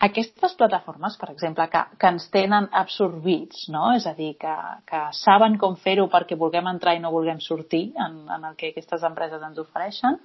aquestes plataformes, per exemple, que, que ens tenen absorbits, no? és a dir, que, que saben com fer-ho perquè vulguem entrar i no vulguem sortir en, en el que aquestes empreses ens ofereixen,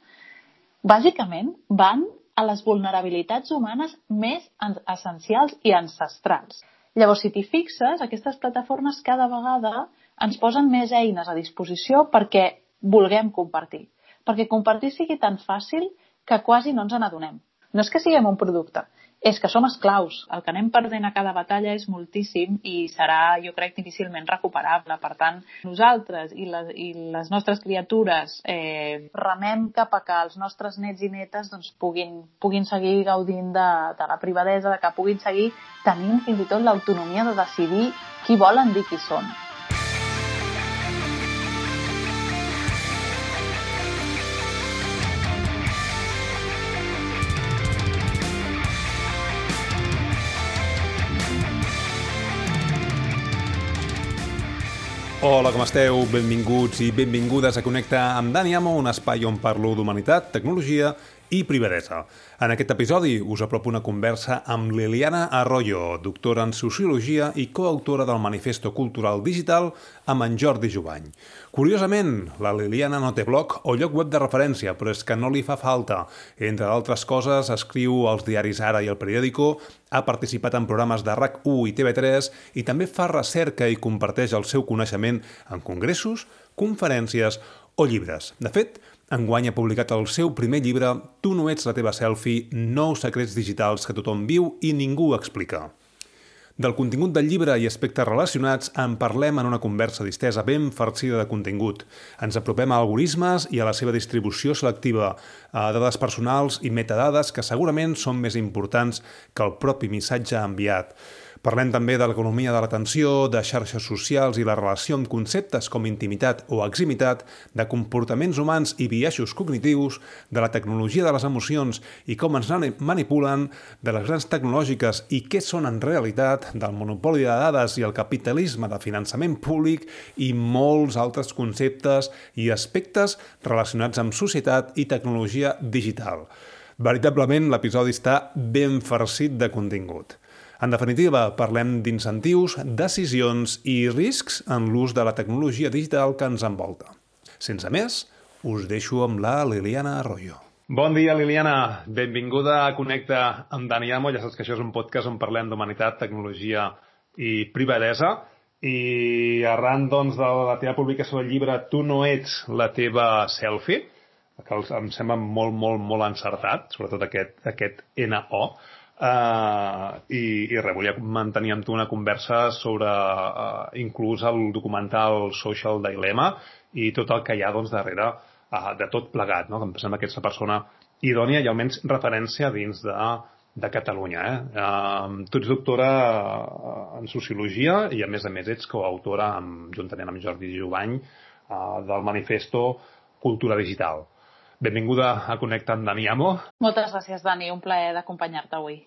bàsicament van a les vulnerabilitats humanes més essencials i ancestrals. Llavors, si t'hi fixes, aquestes plataformes cada vegada ens posen més eines a disposició perquè vulguem compartir. Perquè compartir sigui tan fàcil que quasi no ens n'adonem. No és que siguem un producte, és que som esclaus. El que anem perdent a cada batalla és moltíssim i serà, jo crec, difícilment recuperable. Per tant, nosaltres i les, i les nostres criatures eh, remem cap a que els nostres nets i netes doncs, puguin, puguin seguir gaudint de, de la privadesa, de que puguin seguir tenint fins i tot l'autonomia de decidir qui volen dir qui són. Hola, com esteu? Benvinguts i benvingudes a Connecta amb Dani Amo, un espai on parlo d'humanitat, tecnologia i privadesa. En aquest episodi us apropo una conversa amb Liliana Arroyo, doctora en Sociologia i coautora del Manifesto Cultural Digital amb en Jordi Jovany. Curiosament, la Liliana no té blog o lloc web de referència, però és que no li fa falta. Entre altres coses, escriu als diaris Ara i El Periódico, ha participat en programes de RAC1 i TV3 i també fa recerca i comparteix el seu coneixement en congressos, conferències o llibres. De fet, Enguany ha publicat el seu primer llibre Tu no ets la teva selfie, nou secrets digitals que tothom viu i ningú explica. Del contingut del llibre i aspectes relacionats en parlem en una conversa distesa ben farcida de contingut. Ens apropem a algoritmes i a la seva distribució selectiva, a dades personals i metadades que segurament són més importants que el propi missatge enviat. Parlem també de l'economia de l'atenció, de xarxes socials i la relació amb conceptes com intimitat o eximitat, de comportaments humans i biaixos cognitius, de la tecnologia de les emocions i com ens manipulen, de les grans tecnològiques i què són en realitat, del monopoli de dades i el capitalisme de finançament públic i molts altres conceptes i aspectes relacionats amb societat i tecnologia digital. Veritablement, l'episodi està ben farcit de contingut. En definitiva, parlem d'incentius, decisions i riscs en l'ús de la tecnologia digital que ens envolta. Sense més, us deixo amb la Liliana Arroyo. Bon dia, Liliana. Benvinguda a Connecta amb Dani Amo. Ja saps que això és un podcast on parlem d'humanitat, tecnologia i privadesa. I arran doncs, de la teva publicació del llibre Tu no ets la teva selfie, que em sembla molt, molt, molt encertat, sobretot aquest, aquest NO, Uh, i, i res, volia mantenir amb tu una conversa sobre uh, inclús el documental Social Dilemma i tot el que hi ha doncs, darrere uh, de tot plegat, no? que em sembla que ets una persona idònia i almenys referència dins de, de Catalunya. Eh? Uh, tu ets doctora en Sociologia i a més a més ets coautora amb, juntament amb Jordi Jovany uh, del manifesto Cultura Digital. Benvinguda a Connecta amb Dani Amo. Moltes gràcies, Dani. Un plaer d'acompanyar-te avui.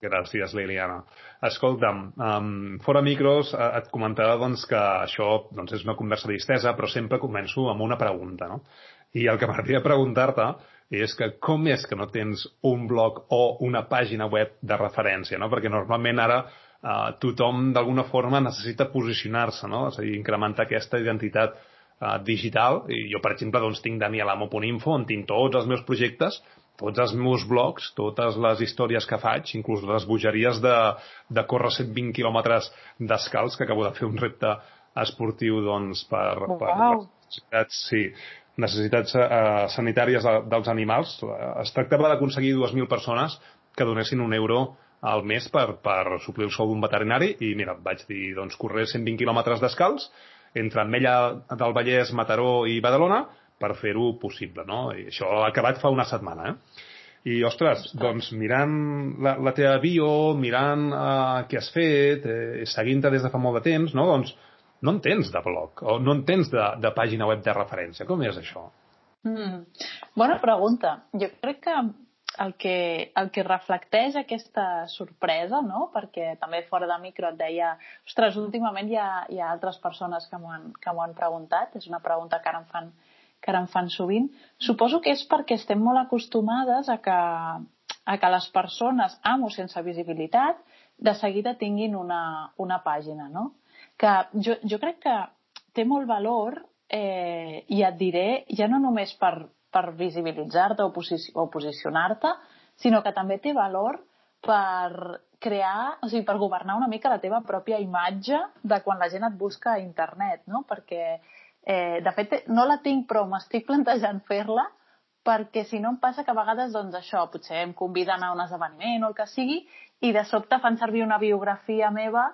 Gràcies, Liliana. Escolta'm, um, fora micros eh, et comentava doncs, que això doncs, és una conversa distesa, però sempre començo amb una pregunta. No? I el que m'agradaria preguntar-te és que com és que no tens un blog o una pàgina web de referència? No? Perquè normalment ara uh, tothom d'alguna forma necessita posicionar-se, no? és a dir, incrementar aquesta identitat uh, digital. I jo, per exemple, doncs, tinc danielamo.info on tinc tots els meus projectes, tots els meus blogs, totes les històries que faig, inclús les bogeries de, de córrer 120 quilòmetres descalç, que acabo de fer un repte esportiu doncs, per, wow. per necessitats, sí, necessitats uh, sanitàries de, dels animals. Es tractava d'aconseguir 2.000 persones que donessin un euro al mes per, per suplir el sou d'un veterinari i mira, vaig dir, doncs, correr 120 quilòmetres descalç entre Ametlla del Vallès, Mataró i Badalona per fer-ho possible, no? I això ha acabat fa una setmana, eh? I, ostres, doncs mirant la, la teva bio, mirant uh, què has fet, eh, seguint-te des de fa molt de temps, no? Doncs no en tens de blog, o no en tens de, de pàgina web de referència. Com és això? Mm. Bona pregunta. Jo crec que el que, el que reflecteix aquesta sorpresa, no? perquè també fora de micro et deia ostres, últimament hi ha, hi ha altres persones que m'ho han, preguntat, és una pregunta que ara em fan, que ara em fan sovint. Suposo que és perquè estem molt acostumades a que, a que les persones, amb o sense visibilitat, de seguida tinguin una, una pàgina, no? Que jo, jo crec que té molt valor eh, i et diré, ja no només per, per visibilitzar-te o, o posicionar-te, sinó que també té valor per crear, o sigui, per governar una mica la teva pròpia imatge de quan la gent et busca a internet, no? Perquè, eh, de fet, no la tinc, però m'estic plantejant fer-la perquè si no em passa que a vegades, doncs això, potser em conviden a un esdeveniment o el que sigui i de sobte fan servir una biografia meva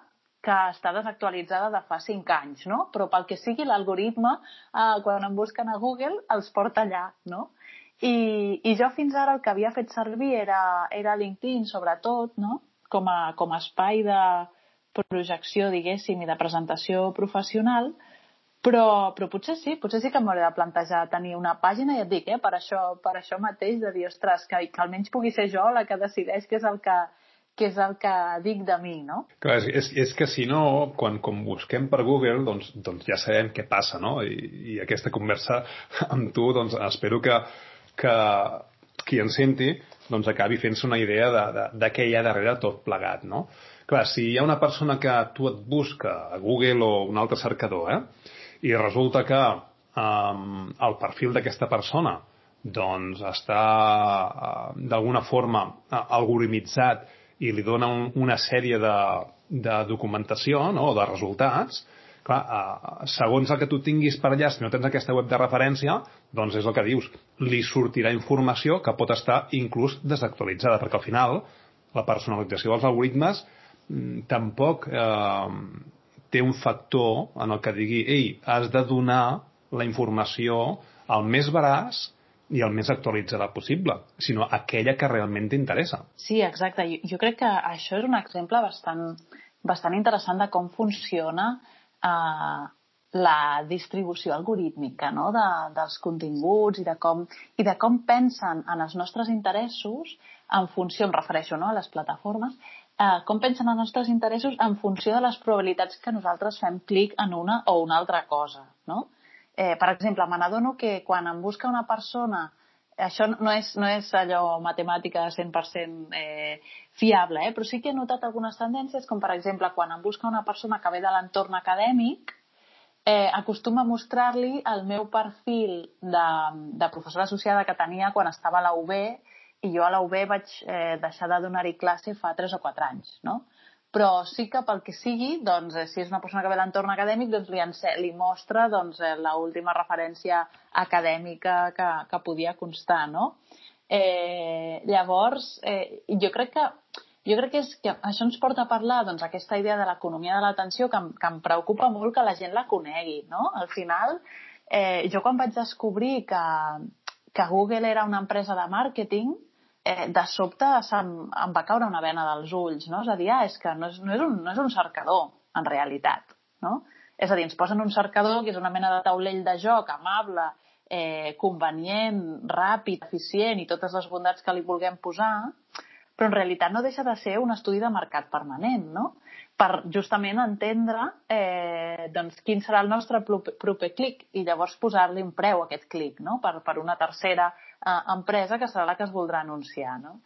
que està desactualitzada de fa 5 anys, no? Però pel que sigui l'algoritme, eh, quan em busquen a Google, els porta allà, no? I, I jo fins ara el que havia fet servir era, era LinkedIn, sobretot, no? Com a, com a espai de projecció, diguéssim, i de presentació professional, però, però potser sí, potser sí que m'hauré de plantejar tenir una pàgina, i et dic, eh, per, això, per això mateix, de dir, ostres, que, que almenys pugui ser jo la que decideix què és el que, què és el que dic de mi, no? Clar, és, és que si no, quan, quan busquem per Google, doncs, doncs ja sabem què passa, no? I, i aquesta conversa amb tu, doncs espero que, que qui en senti doncs acabi fent-se una idea de, de, de què hi ha darrere tot plegat, no? Clar, si hi ha una persona que tu et busca a Google o un altre cercador, eh? i resulta que um, el perfil d'aquesta persona doncs està uh, d'alguna forma uh, algorimitzat i li dona un, una sèrie de, de documentació no? de resultats, clar, uh, segons el que tu tinguis per allà, si no tens aquesta web de referència, doncs és el que dius, li sortirà informació que pot estar inclús desactualitzada, perquè al final la personalització dels algoritmes mm, tampoc eh, té un factor en el que digui ei, has de donar la informació el més veraç i el més actualitzada possible, sinó aquella que realment t'interessa. Sí, exacte. Jo, jo crec que això és un exemple bastant, bastant interessant de com funciona eh, la distribució algorítmica no? de, dels continguts i de, com, i de com pensen en els nostres interessos en funció, em refereixo no? a les plataformes, eh, com pensen els nostres interessos en funció de les probabilitats que nosaltres fem clic en una o una altra cosa, no? Eh, per exemple, me n'adono que quan em busca una persona això no és, no és allò matemàtica 100% eh, fiable, eh? però sí que he notat algunes tendències, com per exemple quan em busca una persona que ve de l'entorn acadèmic, eh, acostuma a mostrar-li el meu perfil de, de professora associada que tenia quan estava a la UB i jo a la UB vaig eh, deixar de donar-hi classe fa 3 o 4 anys, no? Però sí que pel que sigui, doncs, eh, si és una persona que ve l'entorn acadèmic, doncs li, li mostra doncs, eh, l'última referència acadèmica que, que podia constar, no? Eh, llavors, eh, jo crec que jo crec que, és, que això ens porta a parlar doncs, aquesta idea de l'economia de l'atenció que, que em preocupa molt que la gent la conegui. No? Al final, eh, jo quan vaig descobrir que, que Google era una empresa de màrqueting, eh, de sobte em, em va caure una vena dels ulls, no? És a dir, ah, és que no és, no és, un, no és un cercador, en realitat, no? És a dir, ens posen un cercador que és una mena de taulell de joc amable, eh, convenient, ràpid, eficient i totes les bondats que li vulguem posar, però en realitat no deixa de ser un estudi de mercat permanent, no? per justament entendre eh, doncs, quin serà el nostre proper clic i llavors posar-li un preu a aquest clic no? per, per una tercera eh, empresa que serà la que es voldrà anunciar. No?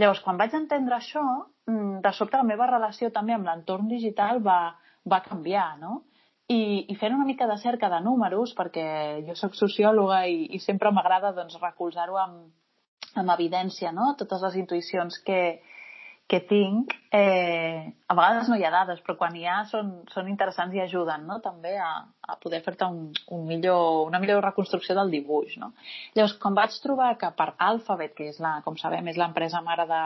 Llavors, quan vaig entendre això, mm, de sobte la meva relació també amb l'entorn digital va, va canviar, no? I, i fent una mica de cerca de números, perquè jo sóc sociòloga i, i sempre m'agrada doncs, recolzar-ho amb, amb evidència, no? Totes les intuïcions que, que tinc, eh, a vegades no hi ha dades, però quan hi ha són, són interessants i ajuden no? també a, a poder fer-te un, un millor, una millor reconstrucció del dibuix. No? Llavors, quan vaig trobar que per Alphabet, que és la, com sabem és l'empresa mare de,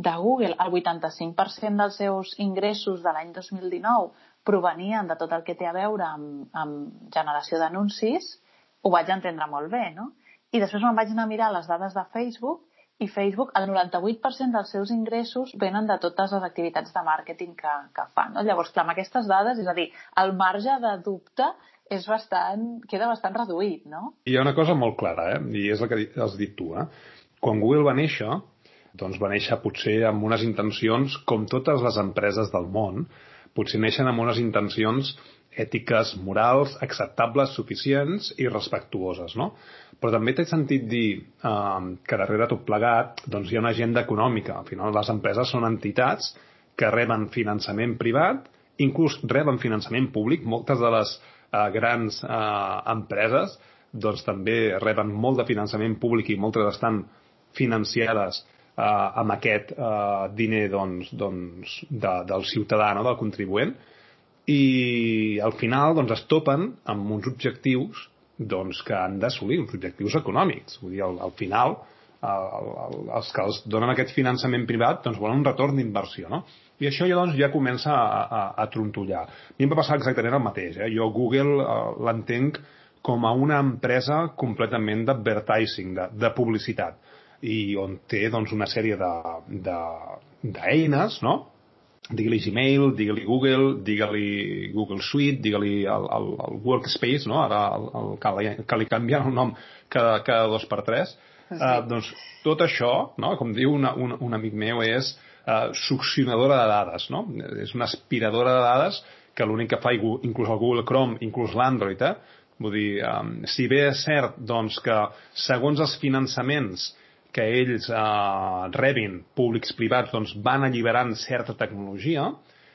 de Google, el 85% dels seus ingressos de l'any 2019 provenien de tot el que té a veure amb, amb generació d'anuncis, ho vaig entendre molt bé, no? I després me'n vaig anar a mirar les dades de Facebook i Facebook, el 98% dels seus ingressos venen de totes les activitats de màrqueting que, que fan. No? Llavors, clar, amb aquestes dades, és a dir, el marge de dubte és bastant, queda bastant reduït, no? Hi ha una cosa molt clara, eh? i és el que has dit tu. Eh? Quan Google va néixer, doncs va néixer potser amb unes intencions, com totes les empreses del món, potser neixen amb unes intencions ètiques, morals, acceptables, suficients i respectuoses, no? Però també té sentit dir eh, que darrere tot plegat doncs, hi ha una agenda econòmica. Al final, les empreses són entitats que reben finançament privat, inclús reben finançament públic. Moltes de les eh, grans eh, empreses doncs, també reben molt de finançament públic i moltes estan financiades eh, amb aquest eh, diner doncs, doncs, de, del ciutadà, no? del contribuent, i al final doncs, es topen amb uns objectius doncs, que han d'assolir, uns objectius econòmics. Vull dir, al, al final, el, el, els que els donen aquest finançament privat doncs, volen un retorn d'inversió. No? I això ja, doncs, ja comença a, a, a trontollar. A mi em va passar exactament el mateix. Eh? Jo Google eh, l'entenc com a una empresa completament d'advertising, de, de publicitat, i on té doncs, una sèrie d'eines, no? Digue-li Gmail, digue-li Google, digue-li Google Suite, digue-li el, el, el Workspace, no? ara el, el, que li canvien el nom cada, cada dos per tres, sí. uh, doncs tot això, no? com diu una, un, un amic meu, és uh, succionadora de dades, no? és una aspiradora de dades que l'únic que fa, inclús el Google Chrome, inclús l'Android, eh? vull dir, um, si bé és cert doncs, que segons els finançaments que ells eh, rebin, públics privats, doncs van alliberant certa tecnologia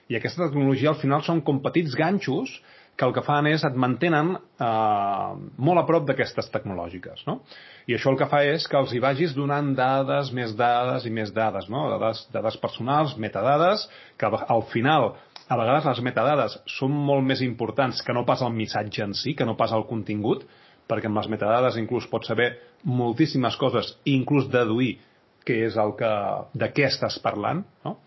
i aquesta tecnologia al final són com petits ganxos que el que fan és et mantenen eh, molt a prop d'aquestes tecnològiques. No? I això el que fa és que els hi vagis donant dades, més dades i més dades, no? dades, dades personals, metadades, que al final a vegades les metadades són molt més importants que no pas el missatge en si, que no pas el contingut, perquè amb les metadades inclús pots saber moltíssimes coses, inclús deduir què és el que, de què estàs parlant, no?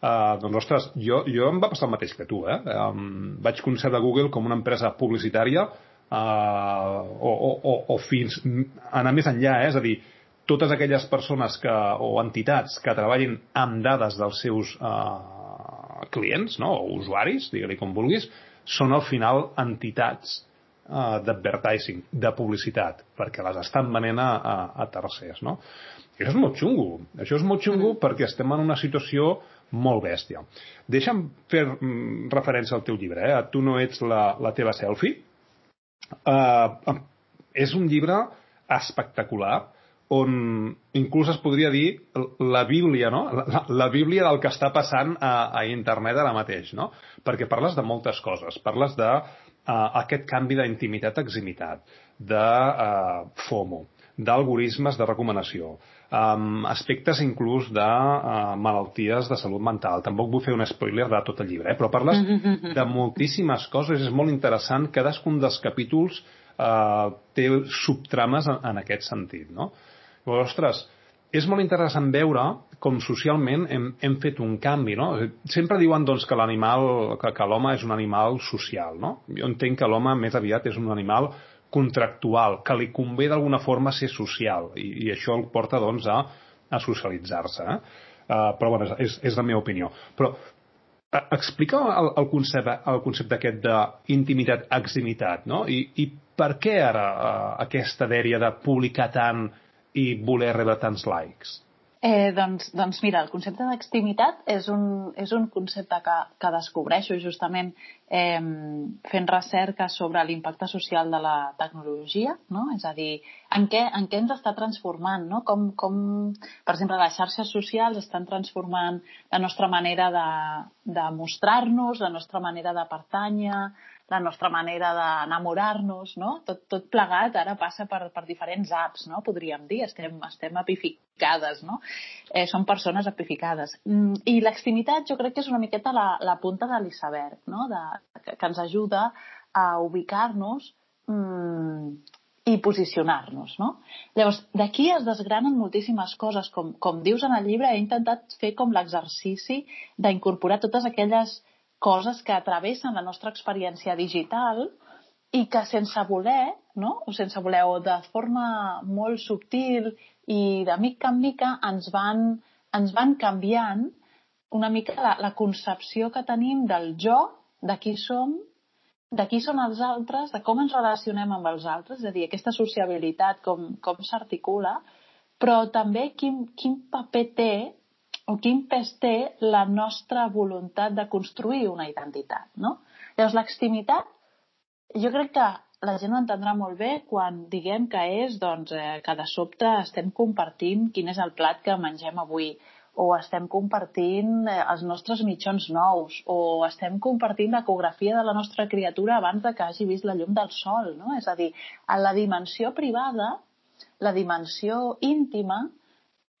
Uh, doncs, ostres, jo, jo em va passar el mateix que tu, eh? Um, vaig concebre Google com una empresa publicitària uh, o, o, o, o fins anar més enllà, eh? és a dir, totes aquelles persones que, o entitats que treballin amb dades dels seus uh, clients, no? o usuaris, digue-li com vulguis, són al final entitats uh, d'advertising, de publicitat, perquè les estan venent a, a, a tercers, no? I això és molt xungo. Això és molt xungo mm. perquè estem en una situació molt bèstia. Deixa'm fer mm, referència al teu llibre, eh? Tu no ets la, la teva selfie. Uh, és un llibre espectacular on inclús es podria dir la Bíblia, no? La, la Bíblia del que està passant a, a internet ara mateix, no? Perquè parles de moltes coses. Parles de uh, aquest canvi d'intimitat-eximitat, de uh, FOMO, d'algoritmes de recomanació, um, aspectes inclús de uh, malalties de salut mental. Tampoc vull fer un spoiler de tot el llibre, eh? però parles de moltíssimes coses, és molt interessant. Cadascun dels capítols uh, té subtrames en, en aquest sentit, no? Però, ostres, és molt interessant veure com socialment hem, hem fet un canvi, no? Sempre diuen doncs, que l'animal, que, que l'home és un animal social, no? Jo entenc que l'home més aviat és un animal contractual, que li convé d'alguna forma ser social, i, i això el porta doncs, a, a socialitzar-se. Eh? Uh, però bueno, és, és la meva opinió. Però uh, explica el, el concepte, el concepte aquest d'intimitat-eximitat, no? I, I per què ara uh, aquesta dèria de publicar tant i voler rebre tants likes? Eh, doncs, doncs mira, el concepte d'extimitat és, un, és un concepte que, que descobreixo justament eh, fent recerca sobre l'impacte social de la tecnologia, no? és a dir, en què, en què ens està transformant, no? com, com, per exemple, les xarxes socials estan transformant la nostra manera de, de mostrar-nos, la nostra manera de pertànyer, la nostra manera d'enamorar-nos, no? Tot, tot plegat ara passa per, per diferents apps, no? Podríem dir, estem, estem apificades, no? Eh, són persones apificades. Mm, I l'extimitat jo crec que és una miqueta la, la punta de l'iceberg, no? De, que, que ens ajuda a ubicar-nos mm, i posicionar-nos, no? Llavors, d'aquí es desgranen moltíssimes coses. Com, com dius en el llibre, he intentat fer com l'exercici d'incorporar totes aquelles coses que travessen la nostra experiència digital i que sense voler, no? o sense voler, o de forma molt subtil i de mica en mica ens van, ens van canviant una mica la, la concepció que tenim del jo, de qui som, de qui són els altres, de com ens relacionem amb els altres, és a dir, aquesta sociabilitat, com, com s'articula, però també quin, quin paper té o quin pes té la nostra voluntat de construir una identitat, no? Llavors, l'extimitat, jo crec que la gent ho entendrà molt bé quan diguem que és doncs, eh, que de sobte estem compartint quin és el plat que mengem avui, o estem compartint eh, els nostres mitjons nous, o estem compartint l'ecografia de la nostra criatura abans de que hagi vist la llum del sol, no? És a dir, a la dimensió privada, la dimensió íntima,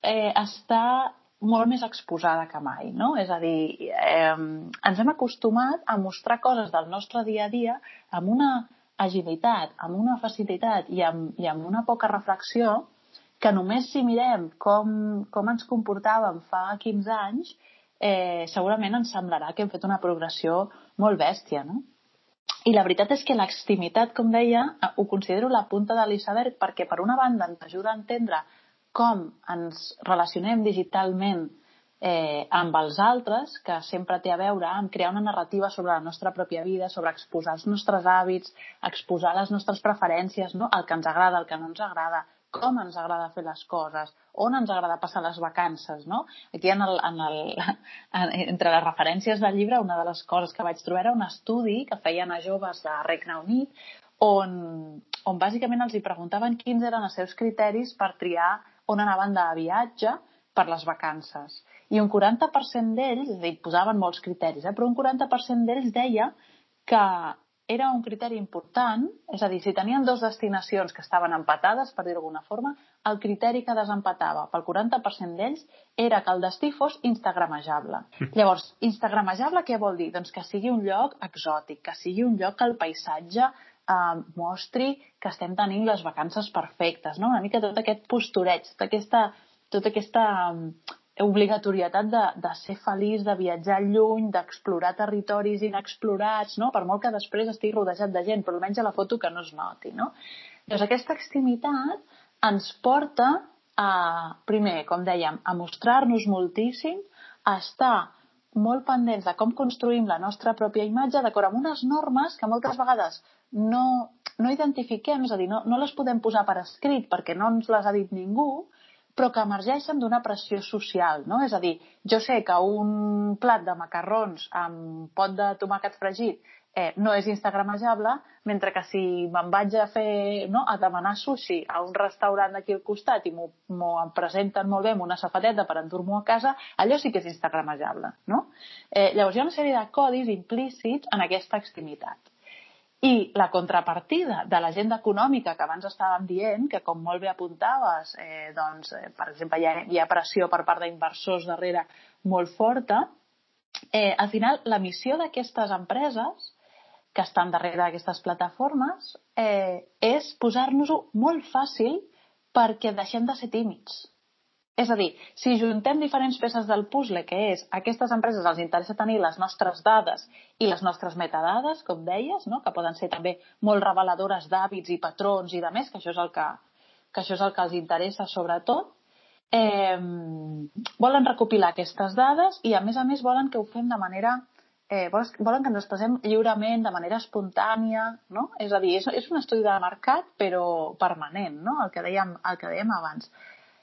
eh, està molt més exposada que mai, no? És a dir, eh, ens hem acostumat a mostrar coses del nostre dia a dia amb una agilitat, amb una facilitat i amb, i amb una poca reflexió que només si mirem com, com ens comportàvem fa 15 anys, eh, segurament ens semblarà que hem fet una progressió molt bèstia, no? I la veritat és que l'extimitat, com deia, ho considero la punta de l'iceberg perquè, per una banda, ens ajuda a entendre com ens relacionem digitalment eh, amb els altres, que sempre té a veure amb crear una narrativa sobre la nostra pròpia vida, sobre exposar els nostres hàbits, exposar les nostres preferències, no? el que ens agrada, el que no ens agrada, com ens agrada fer les coses, on ens agrada passar les vacances, no? Aquí en el, en el, en, entre les referències del llibre, una de les coses que vaig trobar era un estudi que feien a joves de Regne Unit on, on bàsicament els hi preguntaven quins eren els seus criteris per triar on anaven de viatge per les vacances. I un 40% d'ells, és a dir, posaven molts criteris, eh, però un 40% d'ells deia que era un criteri important, és a dir, si tenien dues destinacions que estaven empatades, per dir d'alguna forma, el criteri que desempatava pel 40% d'ells era que el destí fos instagramejable. Llavors, instagramejable què vol dir? Doncs que sigui un lloc exòtic, que sigui un lloc que el paisatge eh, mostri que estem tenint les vacances perfectes, no? Una mica tot aquest postureig, tota aquesta, tota aquesta obligatorietat de, de ser feliç, de viatjar lluny, d'explorar territoris inexplorats, no? per molt que després estigui rodejat de gent, però almenys a la foto que no es noti. No? Llavors, aquesta extremitat ens porta a, primer, com dèiem, a mostrar-nos moltíssim, a estar molt pendents de com construïm la nostra pròpia imatge d'acord amb unes normes que moltes vegades no, no identifiquem, és a dir, no, no les podem posar per escrit perquè no ens les ha dit ningú, però que emergeixen d'una pressió social, no? És a dir, jo sé que un plat de macarrons amb pot de tomàquet fregit eh, no és instagramejable, mentre que si me'n vaig a fer, no, a demanar sushi a un restaurant d'aquí al costat i m'ho presenten molt bé amb una safateta per endur-m'ho a casa, allò sí que és instagramejable, no? Eh, llavors hi ha una sèrie de codis implícits en aquesta extremitat. I la contrapartida de l'agenda econòmica que abans estàvem dient, que com molt bé apuntaves, eh, doncs, eh, per exemple, hi ha, hi ha pressió per part d'inversors darrere molt forta, eh, al final la missió d'aquestes empreses que estan darrere d'aquestes plataformes eh, és posar-nos-ho molt fàcil perquè deixem de ser tímids. És a dir, si juntem diferents peces del puzzle, que és aquestes empreses els interessa tenir les nostres dades i les nostres metadades, com deies, no? que poden ser també molt reveladores d'hàbits i patrons i de més, que això és el que, que, això és el que els interessa sobretot, eh, volen recopilar aquestes dades i a més a més volen que ho fem de manera eh, volen que ens expressem lliurement, de manera espontània, no? És a dir, és, és un estudi de mercat, però permanent, no? El que dèiem, el que dèiem abans.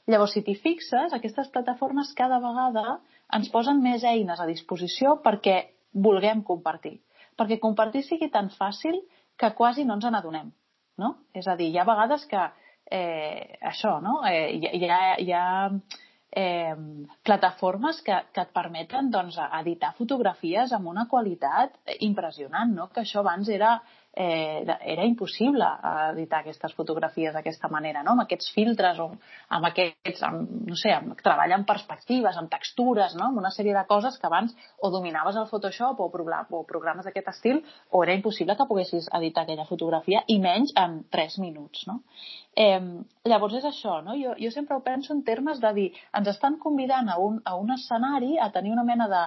Llavors, si t'hi fixes, aquestes plataformes cada vegada ens posen més eines a disposició perquè vulguem compartir. Perquè compartir sigui tan fàcil que quasi no ens n'adonem. No? És a dir, hi ha vegades que eh, això, no? Eh, hi, ha, hi ha eh, plataformes que, que et permeten doncs, editar fotografies amb una qualitat impressionant, no? que això abans era eh, era impossible editar aquestes fotografies d'aquesta manera, no? amb aquests filtres o amb aquests, amb, no sé, amb treball amb perspectives, amb textures, no? amb una sèrie de coses que abans o dominaves el Photoshop o, o programes d'aquest estil o era impossible que poguessis editar aquella fotografia i menys en 3 minuts. No? Eh, llavors és això, no? jo, jo sempre ho penso en termes de dir, ens estan convidant a un, a un escenari a tenir una mena de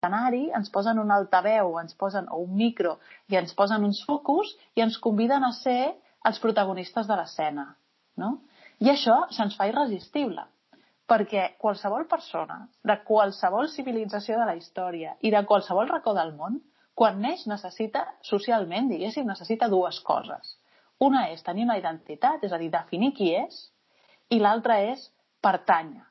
escenari, ens posen un altaveu, ens posen, o un micro, i ens posen uns focus i ens conviden a ser els protagonistes de l'escena. No? I això se'ns fa irresistible, perquè qualsevol persona de qualsevol civilització de la història i de qualsevol racó del món, quan neix necessita, socialment, diguéssim, necessita dues coses. Una és tenir una identitat, és a dir, definir qui és, i l'altra és pertànyer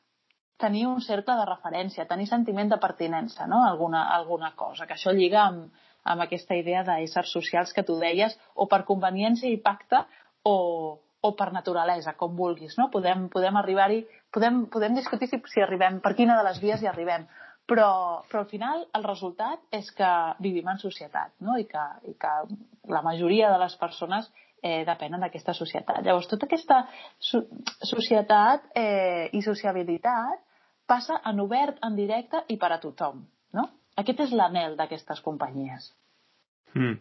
tenir un cercle de referència, tenir sentiment de pertinença no? alguna, alguna cosa, que això lliga amb, amb aquesta idea d'éssers socials que tu deies, o per conveniència i pacte, o, o per naturalesa, com vulguis, no? Podem, podem arribar-hi, podem, podem discutir si, si arribem, per quina de les vies hi arribem, però, però al final el resultat és que vivim en societat, no? I que, i que la majoria de les persones eh, depenen d'aquesta societat. Llavors, tota aquesta so societat eh, i sociabilitat passa en obert, en directe i per a tothom, no? Aquest és l'anel d'aquestes companyies. Mm.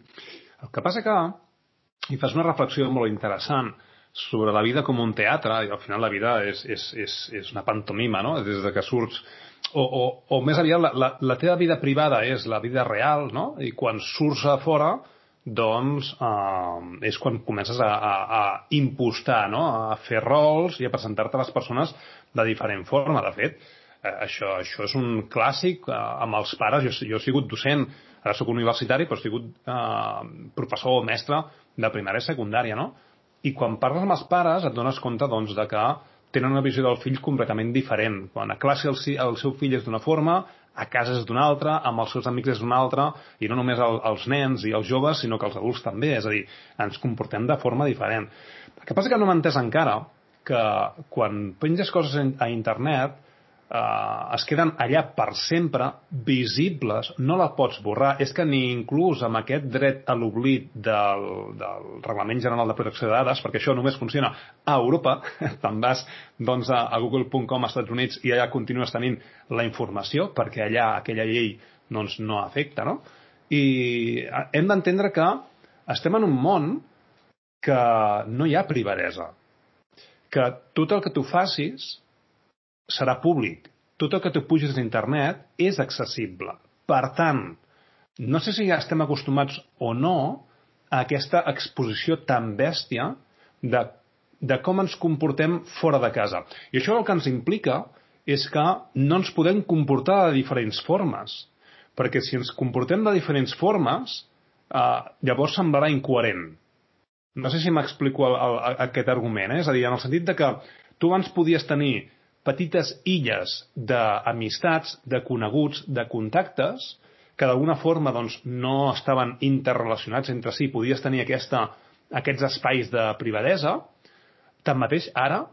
El que passa que hi fas una reflexió molt interessant sobre la vida com un teatre, i al final la vida és, és, és, és una pantomima, no? Des de que surts... O, o, o més aviat, la, la, la teva vida privada és la vida real, no? I quan surts a fora, doncs eh, és quan comences a, a, a impostar, no? a fer rols i a presentar-te a les persones de diferent forma. De fet, això, això és un clàssic eh, amb els pares. Jo, jo he sigut docent, ara sóc universitari, però he sigut eh, professor o mestre de primària i secundària, no? I quan parles amb els pares et dones compte doncs, de que tenen una visió del fill completament diferent. Quan a classe el, el seu fill és d'una forma, a casa és d'una altra, amb els seus amics és d'una altra, i no només el, els nens i els joves, sinó que els adults també. És a dir, ens comportem de forma diferent. El que passa que no m'ha entès encara que quan penges coses a internet eh, es queden allà per sempre, visibles, no la pots borrar. És que ni inclús amb aquest dret a l'oblit del, del Reglament General de Protecció de Dades, perquè això només funciona a Europa, te'n vas doncs, a, google.com als Estats Units i allà continues tenint la informació, perquè allà aquella llei doncs, no afecta, no? I eh, hem d'entendre que estem en un món que no hi ha privadesa, que tot el que tu facis serà públic. Tot el que tu puges a internet és accessible. Per tant, no sé si ja estem acostumats o no a aquesta exposició tan bèstia de, de com ens comportem fora de casa. I això el que ens implica és que no ens podem comportar de diferents formes. Perquè si ens comportem de diferents formes, eh, llavors semblarà incoherent. No sé si m'explico aquest argument, eh? és a dir, en el sentit de que tu abans podies tenir petites illes d'amistats, de coneguts, de contactes, que d'alguna forma doncs, no estaven interrelacionats entre si, podies tenir aquesta, aquests espais de privadesa, tanmateix ara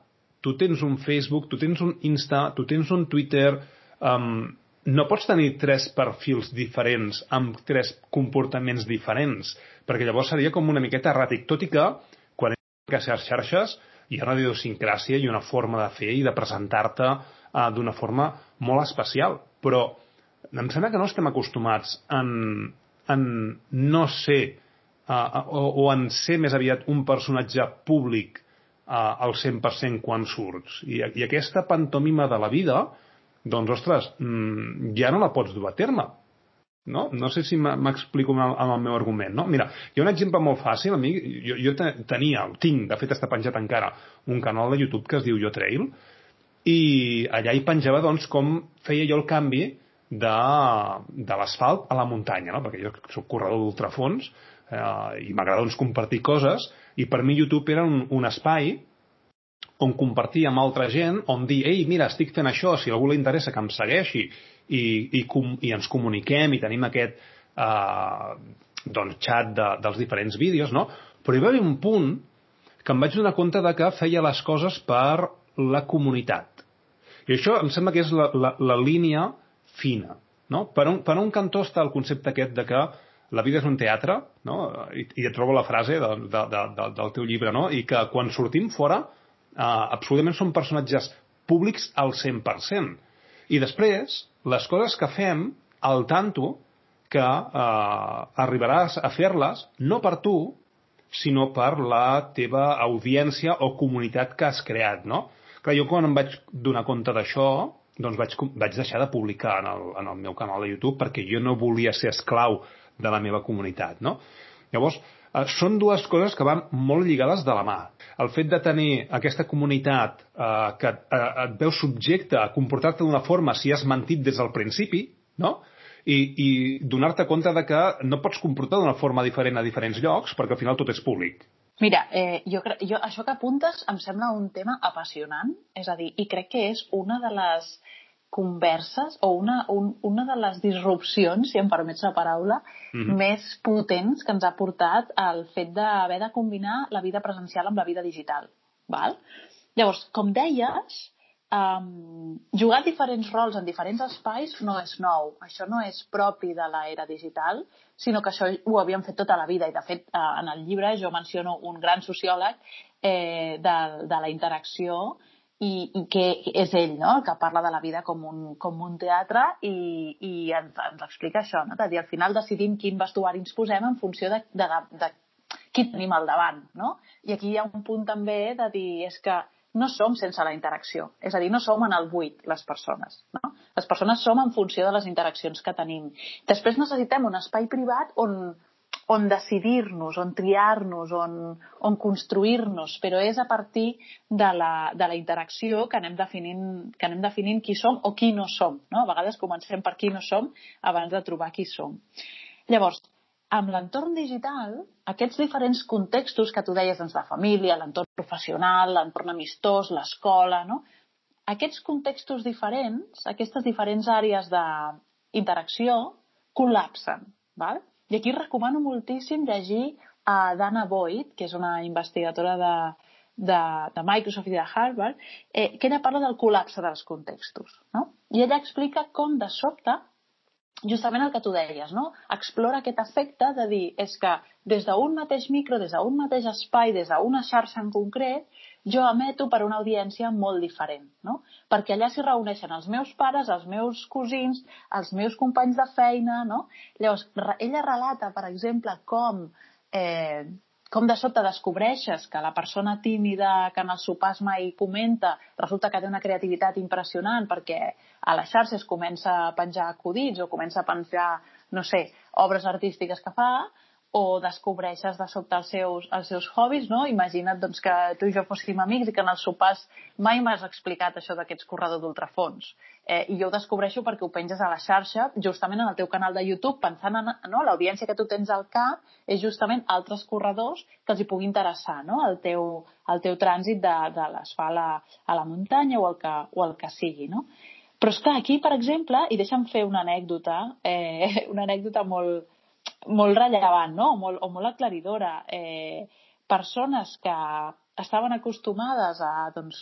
tu tens un Facebook, tu tens un Insta, tu tens un Twitter, um, no pots tenir tres perfils diferents amb tres comportaments diferents, perquè llavors seria com una miqueta erràtic, tot i que quan que ser xarxes hi ha una idiosincràsia i una forma de fer i de presentar-te uh, d'una forma molt especial. Però em sembla que no estem acostumats en, en no ser uh, o, o en ser més aviat un personatge públic uh, al 100% quan surts. I, I aquesta pantomima de la vida, doncs, ostres, mm, ja no la pots dur a terme no? No sé si m'explico amb, amb el meu argument. No? Mira, hi ha un exemple molt fàcil. A mi, jo, jo tenia, tinc, de fet està penjat encara, un canal de YouTube que es diu Yo Trail, i allà hi penjava doncs, com feia jo el canvi de, de l'asfalt a la muntanya, no? perquè jo soc corredor d'ultrafons eh, i m'agrada doncs, compartir coses, i per mi YouTube era un, un espai on compartir amb altra gent, on dir, ei, mira, estic fent això, si algú li interessa que em segueixi, i, i, com, i ens comuniquem i tenim aquest eh, doncs, xat de, dels diferents vídeos, no? Però hi va haver un punt que em vaig donar compte de que feia les coses per la comunitat. I això em sembla que és la, la, la línia fina. No? Per, un, per un cantó està el concepte aquest de que la vida és un teatre, no? I, i et trobo la frase de, de, de, de, del teu llibre, no? i que quan sortim fora eh, absolutament són personatges públics al 100%. I després, les coses que fem, al tanto que eh, arribaràs a fer-les no per tu, sinó per la teva audiència o comunitat que has creat, no? Clar, jo quan em vaig donar compte d'això, doncs vaig, vaig deixar de publicar en el, en el meu canal de YouTube perquè jo no volia ser esclau de la meva comunitat, no? Llavors, eh, són dues coses que van molt lligades de la mà el fet de tenir aquesta comunitat eh, que eh, et veu subjecte a comportar-te d'una forma si has mentit des del principi, no? I, i donar-te compte de que no pots comportar d'una forma diferent a diferents llocs perquè al final tot és públic. Mira, eh, jo, jo, això que apuntes em sembla un tema apassionant, és a dir, i crec que és una de les converses o una, un, una de les disrupcions, si em permets la paraula, mm -hmm. més potents que ens ha portat el fet d'haver de combinar la vida presencial amb la vida digital. Val? Llavors, com deies, um, jugar diferents rols en diferents espais no és nou. Això no és propi de l'era digital, sinó que això ho havíem fet tota la vida. I, de fet, uh, en el llibre jo menciono un gran sociòleg eh, de, de la interacció i, i que és ell no? el que parla de la vida com un, com un teatre i, i ens, ens explica això, no? de dir, al final decidim quin vestuari ens posem en funció de, de, de qui tenim al davant. No? I aquí hi ha un punt també de dir és que no som sense la interacció. És a dir, no som en el buit, les persones. No? Les persones som en funció de les interaccions que tenim. Després necessitem un espai privat on, on decidir-nos, on triar-nos, on, on construir-nos, però és a partir de la, de la interacció que anem, definint, que anem definint qui som o qui no som. No? A vegades comencem per qui no som abans de trobar qui som. Llavors, amb l'entorn digital, aquests diferents contextos que tu deies, doncs, la família, l'entorn professional, l'entorn amistós, l'escola, no? Aquests contextos diferents, aquestes diferents àrees d'interacció, col·lapsen. Val? I aquí recomano moltíssim llegir a Dana Boyd, que és una investigadora de, de, de Microsoft i de Harvard, eh, que ella parla del col·lapse dels contextos. No? I ella explica com de sobte justament el que tu deies, no? Explora aquest efecte de dir, és que des d'un mateix micro, des d'un mateix espai, des d'una xarxa en concret, jo emeto per una audiència molt diferent, no? Perquè allà s'hi reuneixen els meus pares, els meus cosins, els meus companys de feina, no? Llavors, ella relata, per exemple, com eh, com de sobte descobreixes que la persona tímida que en els sopars mai comenta resulta que té una creativitat impressionant perquè a les xarxes comença a penjar acudits o comença a penjar, no sé, obres artístiques que fa, o descobreixes de sobte els seus, els seus hobbies, no? Imagina't doncs, que tu i jo fóssim amics i que en els sopars mai m'has explicat això d'aquests corredors d'ultrafons. Eh, I jo ho descobreixo perquè ho penges a la xarxa, justament en el teu canal de YouTube, pensant en no? l'audiència que tu tens al cap, és justament altres corredors que els hi pugui interessar no? el, teu, el teu trànsit de, de l'asfalt a, a la muntanya o el que, o el que sigui. No? Però és que aquí, per exemple, i deixa'm fer una anècdota, eh, una anècdota molt, molt rellevant, no? O molt, o molt aclaridora. Eh, persones que estaven acostumades a, doncs,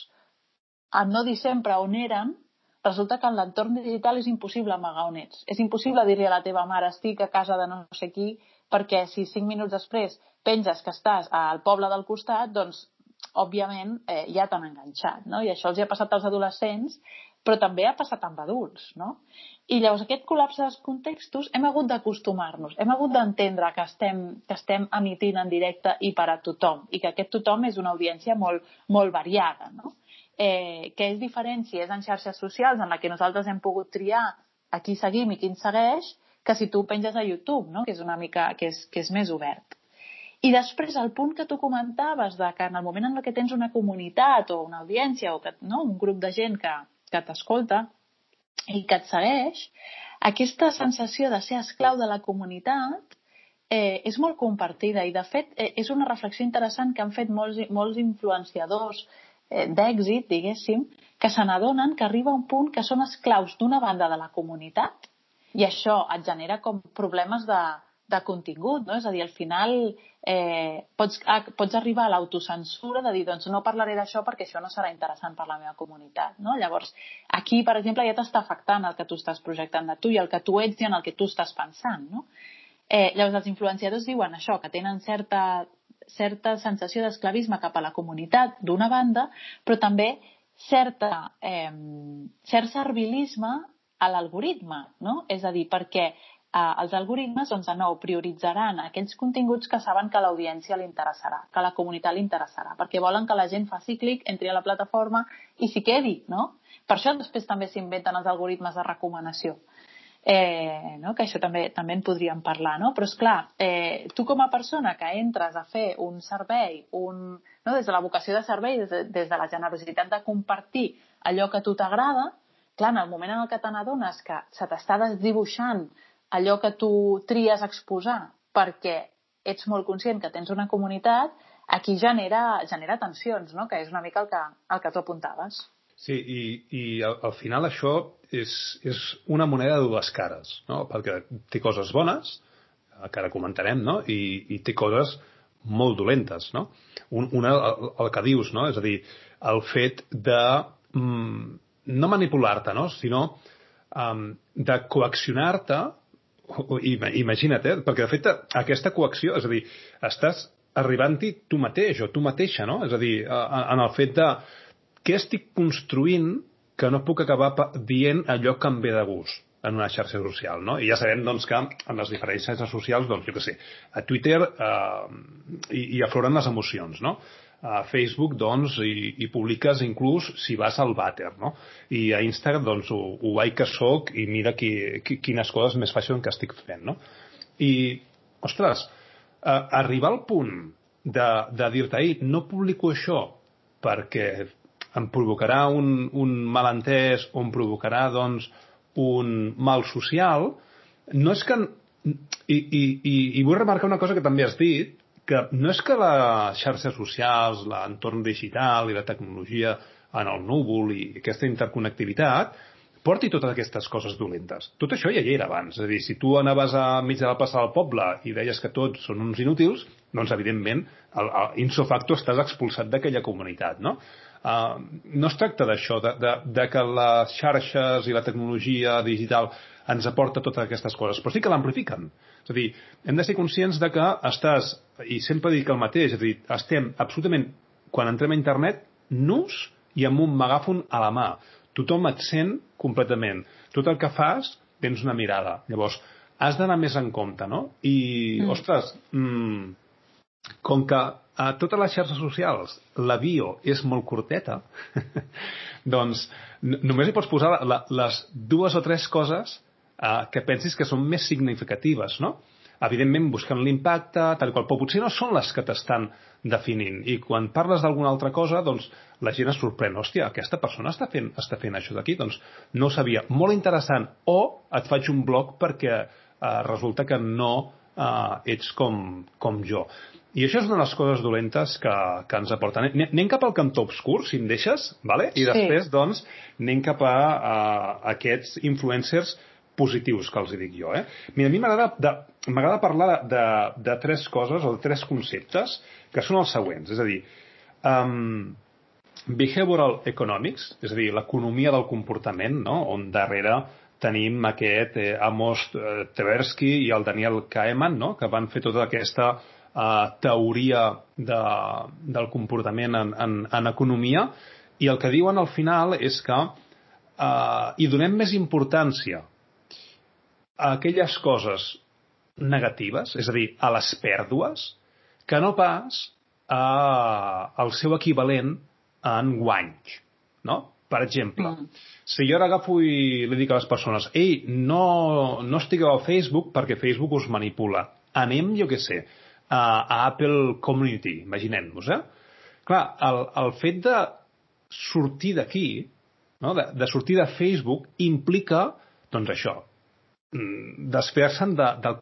a no dir sempre on eren, resulta que en l'entorn digital és impossible amagar on ets. És impossible dir-li a la teva mare estic a casa de no sé qui, perquè si cinc minuts després penges que estàs al poble del costat, doncs, òbviament, eh, ja t'han enganxat, no? I això els ha passat als adolescents, però també ha passat amb adults, no? I llavors aquest col·lapse dels contextos hem hagut d'acostumar-nos, hem hagut d'entendre que estem, que estem emitint en directe i per a tothom i que aquest tothom és una audiència molt, molt variada. No? Eh, que és diferent si és en xarxes socials en la que nosaltres hem pogut triar a qui seguim i qui ens segueix que si tu penges a YouTube, no? que és una mica que és, que és més obert. I després el punt que tu comentaves de que en el moment en què tens una comunitat o una audiència o que, no, un grup de gent que, que t'escolta, i que et segueix, aquesta sensació de ser esclau de la comunitat eh, és molt compartida i, de fet, eh, és una reflexió interessant que han fet molts, molts influenciadors eh, d'èxit, diguéssim, que se n'adonen que arriba un punt que són esclaus d'una banda de la comunitat i això et genera com problemes de, de contingut, no? És a dir, al final eh, pots, ah, pots arribar a l'autocensura de dir, doncs no parlaré d'això perquè això no serà interessant per la meva comunitat, no? Llavors, aquí, per exemple, ja t'està afectant el que tu estàs projectant de tu i el que tu ets i en el que tu estàs pensant, no? Eh, llavors, els influenciadors diuen això, que tenen certa, certa sensació d'esclavisme cap a la comunitat, d'una banda, però també certa, eh, cert servilisme a l'algoritme, no? És a dir, perquè eh, els algoritmes, doncs, de nou, prioritzaran aquells continguts que saben que l'audiència li interessarà, que la comunitat li interessarà, perquè volen que la gent faci clic, entri a la plataforma i s'hi quedi, no? Per això després també s'inventen els algoritmes de recomanació. Eh, no? que això també també en podríem parlar, no? Però, és clar, eh, tu com a persona que entres a fer un servei, un, no? des de la vocació de servei, des de, des de la generositat de compartir allò que a tu t'agrada, clar, en el moment en el que te n'adones que se t'està desdibuixant allò que tu tries exposar perquè ets molt conscient que tens una comunitat, aquí genera, genera tensions, no? que és una mica el que, el que tu apuntaves. Sí, i, i al, al final això és, és una moneda de dues cares, no? perquè té coses bones, que ara comentarem, no? I, i té coses molt dolentes, no? Un, una, el, el que dius, no? És a dir, el fet de mm, no manipular-te, no? Sinó um, de coaccionar-te imagina't, eh? perquè de fet aquesta coacció, és a dir, estàs arribant-hi tu mateix o tu mateixa, no? És a dir, en el fet de què estic construint que no puc acabar dient allò que em ve de gust en una xarxa social, no? I ja sabem, doncs, que en les diferents xarxes socials, doncs, jo què sé, a Twitter eh, hi, hi afloren les emocions, no? A Facebook, doncs, hi, hi publiques inclús si vas al vàter, no? I a Instagram, doncs, ho, ho vaig que soc i mira qui, qui, quines coses més fàcils que estic fent, no? I, ostres, eh, arribar al punt de, de dir-te, no publico això perquè em provocarà un, un malentès o em provocarà, doncs, un mal social, no és que... I, i, i, i vull remarcar una cosa que també has dit, que no és que les xarxes socials, l'entorn digital i la tecnologia en el núvol i aquesta interconnectivitat porti totes aquestes coses dolentes. Tot això ja hi era abans. És a dir, si tu anaves a mig de la plaça del poble i deies que tots són uns inútils, doncs, evidentment, el, el, inso facto estàs expulsat d'aquella comunitat, no? Uh, no es tracta d'això, de, de, de que les xarxes i la tecnologia digital ens aporta totes aquestes coses, però sí que l'amplifiquen. És a dir, hem de ser conscients de que estàs, i sempre dic el mateix, és a dir, estem absolutament, quan entrem a internet, nus i amb un megàfon a la mà. Tothom et sent completament. Tot el que fas, tens una mirada. Llavors, has d'anar més en compte, no? I, mm. ostres, mm, com que a totes les xarxes socials la bio és molt curteta, doncs només hi pots posar la, les dues o tres coses eh, que pensis que són més significatives, no? Evidentment, buscant l'impacte, tal qual, però potser no són les que t'estan definint. I quan parles d'alguna altra cosa, doncs la gent es sorprèn. Hòstia, aquesta persona està fent, està fent això d'aquí? Doncs no ho sabia. Molt interessant. O et faig un blog perquè eh, resulta que no eh, ets com, com jo. I això és una de les coses dolentes que, que ens aporten. Anem cap al cantó obscur, si em deixes, vale? i després, sí. doncs, anem cap a, a aquests influencers positius, que els dic jo. Eh? Mira, a mi m'agrada parlar de, de, de tres coses o de tres conceptes que són els següents. És a dir, um, behavioral economics, és a dir, l'economia del comportament, no? on darrere tenim aquest eh, Amos eh, Tversky i el Daniel Kahneman, no? que van fer tota aquesta eh, teoria de, del comportament en, en, en economia i el que diuen al final és que eh, hi donem més importància a aquelles coses negatives, és a dir, a les pèrdues, que no pas a, al seu equivalent en guanys. No? Per exemple, mm. si jo ara agafo i li dic a les persones ei, no, no estigueu al Facebook perquè Facebook us manipula. Anem, jo què sé, a, a Apple Community, imaginem-nos, eh? Clar, el, el fet de sortir d'aquí, no? de, de sortir de Facebook, implica, doncs això, desfer-se'n de, de,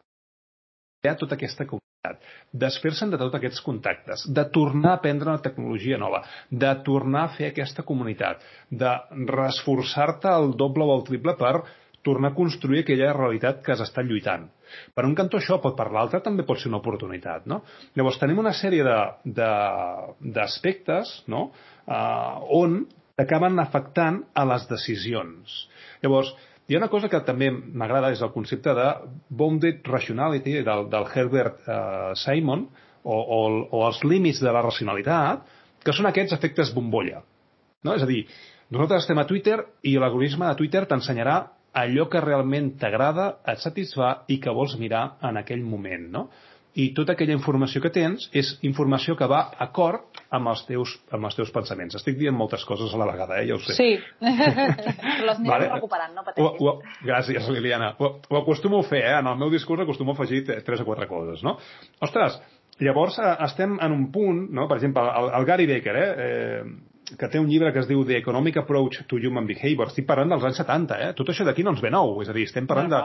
de tota aquesta comunitat, desfer-se'n de tots aquests contactes, de tornar a aprendre una tecnologia nova, de tornar a fer aquesta comunitat, de resforçar-te el doble o el triple per tornar a construir aquella realitat que has estat lluitant. Per un cantó això, per l'altre també pot ser una oportunitat. No? Llavors tenim una sèrie d'aspectes no? uh, on acaben afectant a les decisions. Llavors, hi ha una cosa que també m'agrada, és el concepte de bounded rationality del, del Herbert uh, Simon, o, o, o els límits de la racionalitat, que són aquests efectes bombolla. No? És a dir, nosaltres estem a Twitter i l'algoritme de Twitter t'ensenyarà allò que realment t'agrada, et satisfà i que vols mirar en aquell moment, no? I tota aquella informació que tens és informació que va acord amb els teus, amb els teus pensaments. Estic dient moltes coses a la vegada, eh? ja ho sé. Sí, les anem vale. recuperant, no pateixis. Ho, ho, gràcies, Liliana. Ho, ho acostumo a fer, eh? En el meu discurs acostumo a afegir tres o quatre coses, no? Ostres, llavors eh, estem en un punt, no? per exemple, el, el Gary Baker, eh? eh que té un llibre que es diu The Economic Approach to Human Behavior. Estic parlant dels anys 70, eh? Tot això d'aquí no ens ve nou. És a dir, estem parlant de,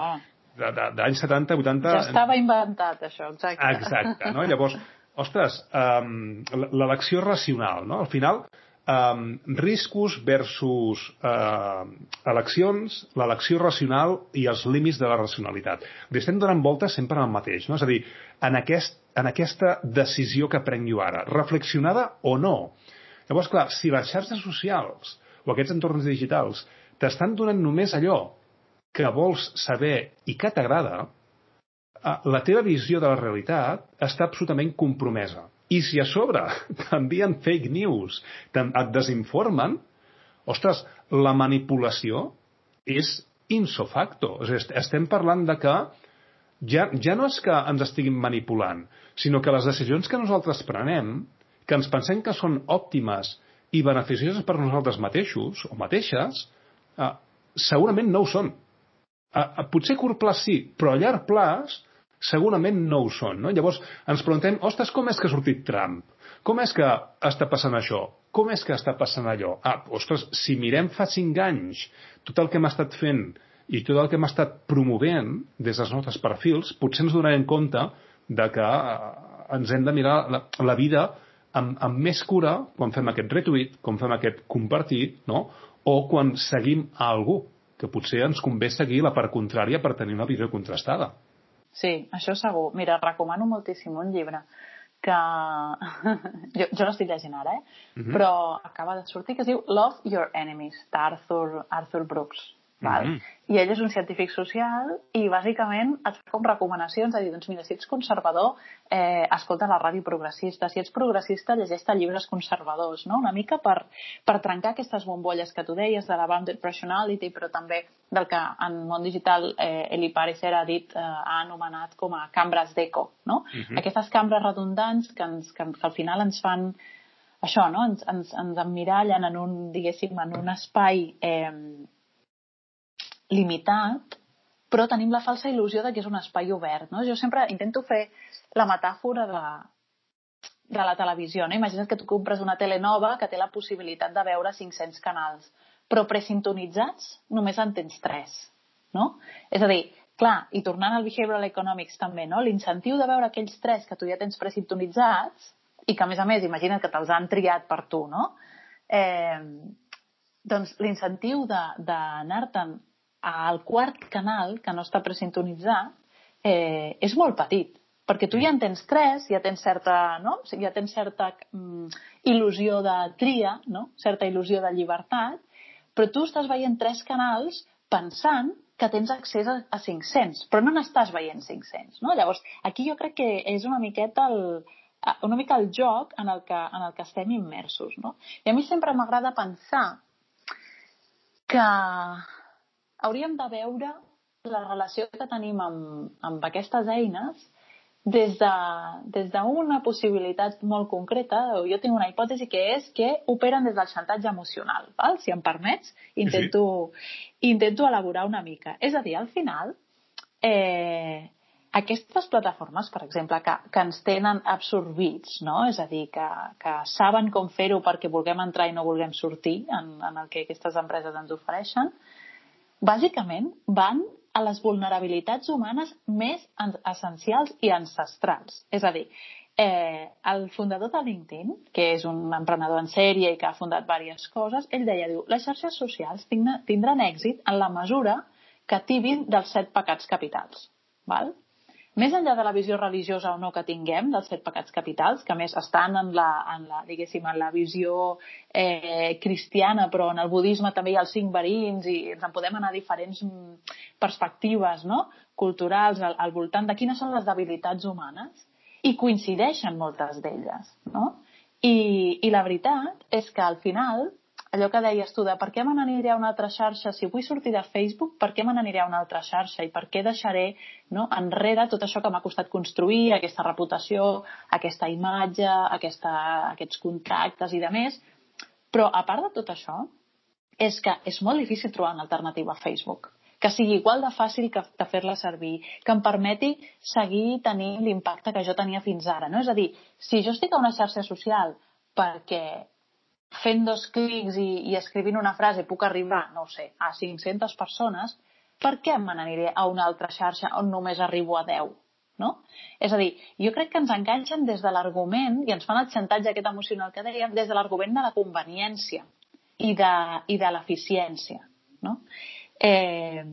d'anys 70, 80... Ja estava inventat, això, exacte. Exacte, no? Llavors, ostres, um, l'elecció racional, no? Al final, um, riscos versus uh, eleccions, l'elecció racional i els límits de la racionalitat. Li estem donant voltes sempre al mateix, no? És a dir, en, aquest, en aquesta decisió que prenc jo ara, reflexionada o no. Llavors, clar, si les xarxes socials o aquests entorns digitals t'estan donant només allò que vols saber i que t'agrada, eh, la teva visió de la realitat està absolutament compromesa. I si a sobre t'envien fake news, et desinformen, ostres, la manipulació és insofacto. O sigui, estem parlant de que ja, ja no és que ens estiguin manipulant, sinó que les decisions que nosaltres prenem, que ens pensem que són òptimes i beneficioses per nosaltres mateixos o mateixes, eh, segurament no ho són. Eh, eh potser a curt plaç sí, però a llarg plaç segurament no ho són. No? Llavors ens preguntem, ostres, com és que ha sortit Trump? Com és que està passant això? Com és que està passant allò? Ah, ostres, si mirem fa cinc anys tot el que hem estat fent i tot el que hem estat promovent des dels nostres perfils, potser ens donarem compte de que eh, ens hem de mirar la, la vida amb, amb més cura quan fem aquest retuit, quan fem aquest compartit, no? o quan seguim a algú, que potser ens convé seguir la part contrària per tenir una visió contrastada. Sí, això segur. Mira, recomano moltíssim un llibre que jo, jo l'estic llegint ara, eh? Uh mhm. -huh. però acaba de sortir, que es diu Love Your Enemies, d'Arthur Arthur Brooks. Val? Mm -hmm. I ell és un científic social i bàsicament et fa com recomanacions de dir, doncs mira, si ets conservador, eh, escolta la ràdio progressista, si ets progressista, llegeix llibres conservadors, no? Una mica per, per trencar aquestes bombolles que tu deies de la bounded personality, però també del que en món digital eh, Eli Pariser ha dit, eh, ha anomenat com a cambres d'eco, no? Mm -hmm. Aquestes cambres redundants que, ens, que, que al final ens fan això, no? Ens, ens, ens emmirallen en un, diguéssim, en un espai eh, limitat, però tenim la falsa il·lusió de que és un espai obert. No? Jo sempre intento fer la metàfora de, de la televisió. No? Imagina't que tu compres una tele nova que té la possibilitat de veure 500 canals, però presintonitzats només en tens 3. No? És a dir, clar, i tornant al behavioral economics també, no? l'incentiu de veure aquells 3 que tu ja tens presintonitzats i que, a més a més, imagina't que te'ls han triat per tu, no? Eh, doncs l'incentiu d'anar-te'n al quart canal, que no està presintonitzat, eh, és molt petit. Perquè tu ja en tens tres, ja tens certa, no? ja tens certa mm, il·lusió de tria, no? certa il·lusió de llibertat, però tu estàs veient tres canals pensant que tens accés a, a 500, però no n'estàs veient 500. No? Llavors, aquí jo crec que és una miqueta el, una mica el joc en el que, en el que estem immersos. No? I a mi sempre m'agrada pensar que hauríem de veure la relació que tenim amb, amb aquestes eines des d'una de, des possibilitat molt concreta, jo tinc una hipòtesi que és que operen des del xantatge emocional, val? si em permets, intento, sí. intento elaborar una mica. És a dir, al final, eh, aquestes plataformes, per exemple, que, que ens tenen absorbits, no? és a dir, que, que saben com fer-ho perquè vulguem entrar i no vulguem sortir en, en el que aquestes empreses ens ofereixen, bàsicament van a les vulnerabilitats humanes més essencials i ancestrals. És a dir, eh, el fundador de LinkedIn, que és un emprenedor en sèrie i que ha fundat diverses coses, ell deia, diu, les xarxes socials tindran èxit en la mesura que tibin dels set pecats capitals. Val? Més enllà de la visió religiosa o no que tinguem dels set pecats capitals, que més estan en la, en la, diguéssim, en la visió eh, cristiana, però en el budisme també hi ha els cinc verins i ens en podem anar a diferents mm, perspectives no? culturals al, al voltant de quines són les debilitats humanes i coincideixen moltes d'elles. No? I, I la veritat és que al final allò que deies tu de per què me n'aniré a una altra xarxa, si vull sortir de Facebook, per què me n'aniré a una altra xarxa i per què deixaré no, enrere tot això que m'ha costat construir, aquesta reputació, aquesta imatge, aquesta, aquests contractes i de més. Però a part de tot això, és que és molt difícil trobar una alternativa a Facebook que sigui igual de fàcil que, que fer-la servir, que em permeti seguir tenint l'impacte que jo tenia fins ara. No? És a dir, si jo estic a una xarxa social perquè fent dos clics i, i escrivint una frase puc arribar, no ho sé, a 500 persones, per què me n'aniré a una altra xarxa on només arribo a 10? no? És a dir, jo crec que ens enganxen des de l'argument i ens fan el xantatge aquest emocional que dèiem, des de l'argument de la conveniència i de, i de l'eficiència, no? Eh,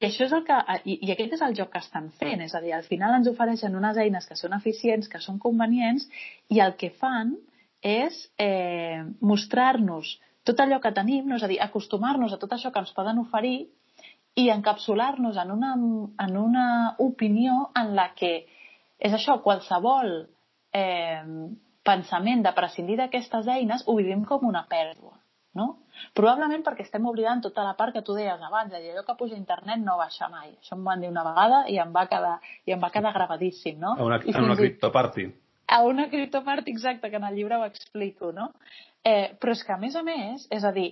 i això és el que, i, i aquest és el joc que estan fent, és a dir, al final ens ofereixen unes eines que són eficients, que són convenients, i el que fan és eh, mostrar-nos tot allò que tenim, no? és a dir, acostumar-nos a tot això que ens poden oferir i encapsular-nos en una, en una opinió en la que és això, qualsevol eh, pensament de prescindir d'aquestes eines ho vivim com una pèrdua. No? Probablement perquè estem oblidant tota la part que tu deies abans, de dir, allò que puja a internet no baixa mai. Això em van dir una vegada i em va quedar, i em va quedar gravadíssim, no? A una, a una criptoparty. A una criptoparty, exacte, que en el llibre ho explico, no? Eh, però és que, a més a més, és a dir,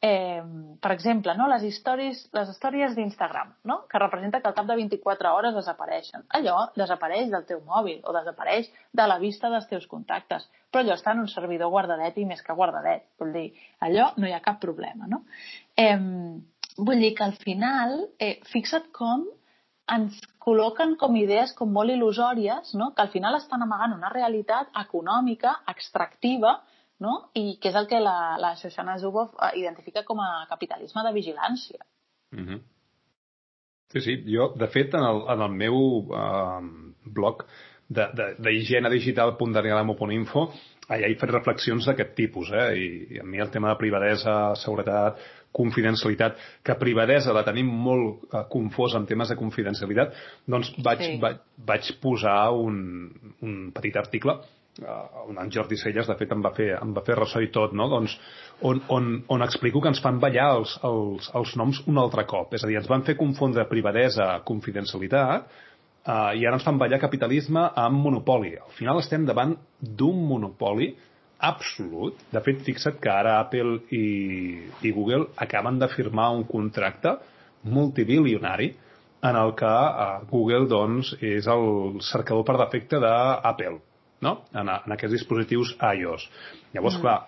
eh, per exemple, no, les històries, les històries d'Instagram, no? que representa que al cap de 24 hores desapareixen. Allò desapareix del teu mòbil o desapareix de la vista dels teus contactes, però allò està en un servidor guardadet i més que guardadet. Vull dir, allò no hi ha cap problema. No? Eh, vull dir que al final, eh, fixa't com ens col·loquen com idees com molt il·lusòries, no? que al final estan amagant una realitat econòmica, extractiva, no? i que és el que la, la Shoshana Zuboff eh, identifica com a capitalisme de vigilància. Mm -hmm. Sí, sí. Jo, de fet, en el, en el meu uh, blog d'higiene digital.danielamo.info allà he fet reflexions d'aquest tipus, eh? I, I a mi el tema de privadesa, seguretat, confidencialitat, que privadesa la tenim molt uh, confós en temes de confidencialitat, doncs vaig, sí. vaig, vaig posar un, un petit article uh, en Jordi Celles, de fet, em va fer, em va fer ressò i tot, no? doncs, on, on, on explico que ens fan ballar els, els, els noms un altre cop. És a dir, ens van fer confondre privadesa, confidencialitat, uh, i ara ens fan ballar capitalisme amb monopoli. Al final estem davant d'un monopoli absolut. De fet, fixa't que ara Apple i, i Google acaben de firmar un contracte multibilionari en el que uh, Google doncs, és el cercador per defecte d'Apple no? en, en aquests dispositius iOS. Llavors, mm. clar,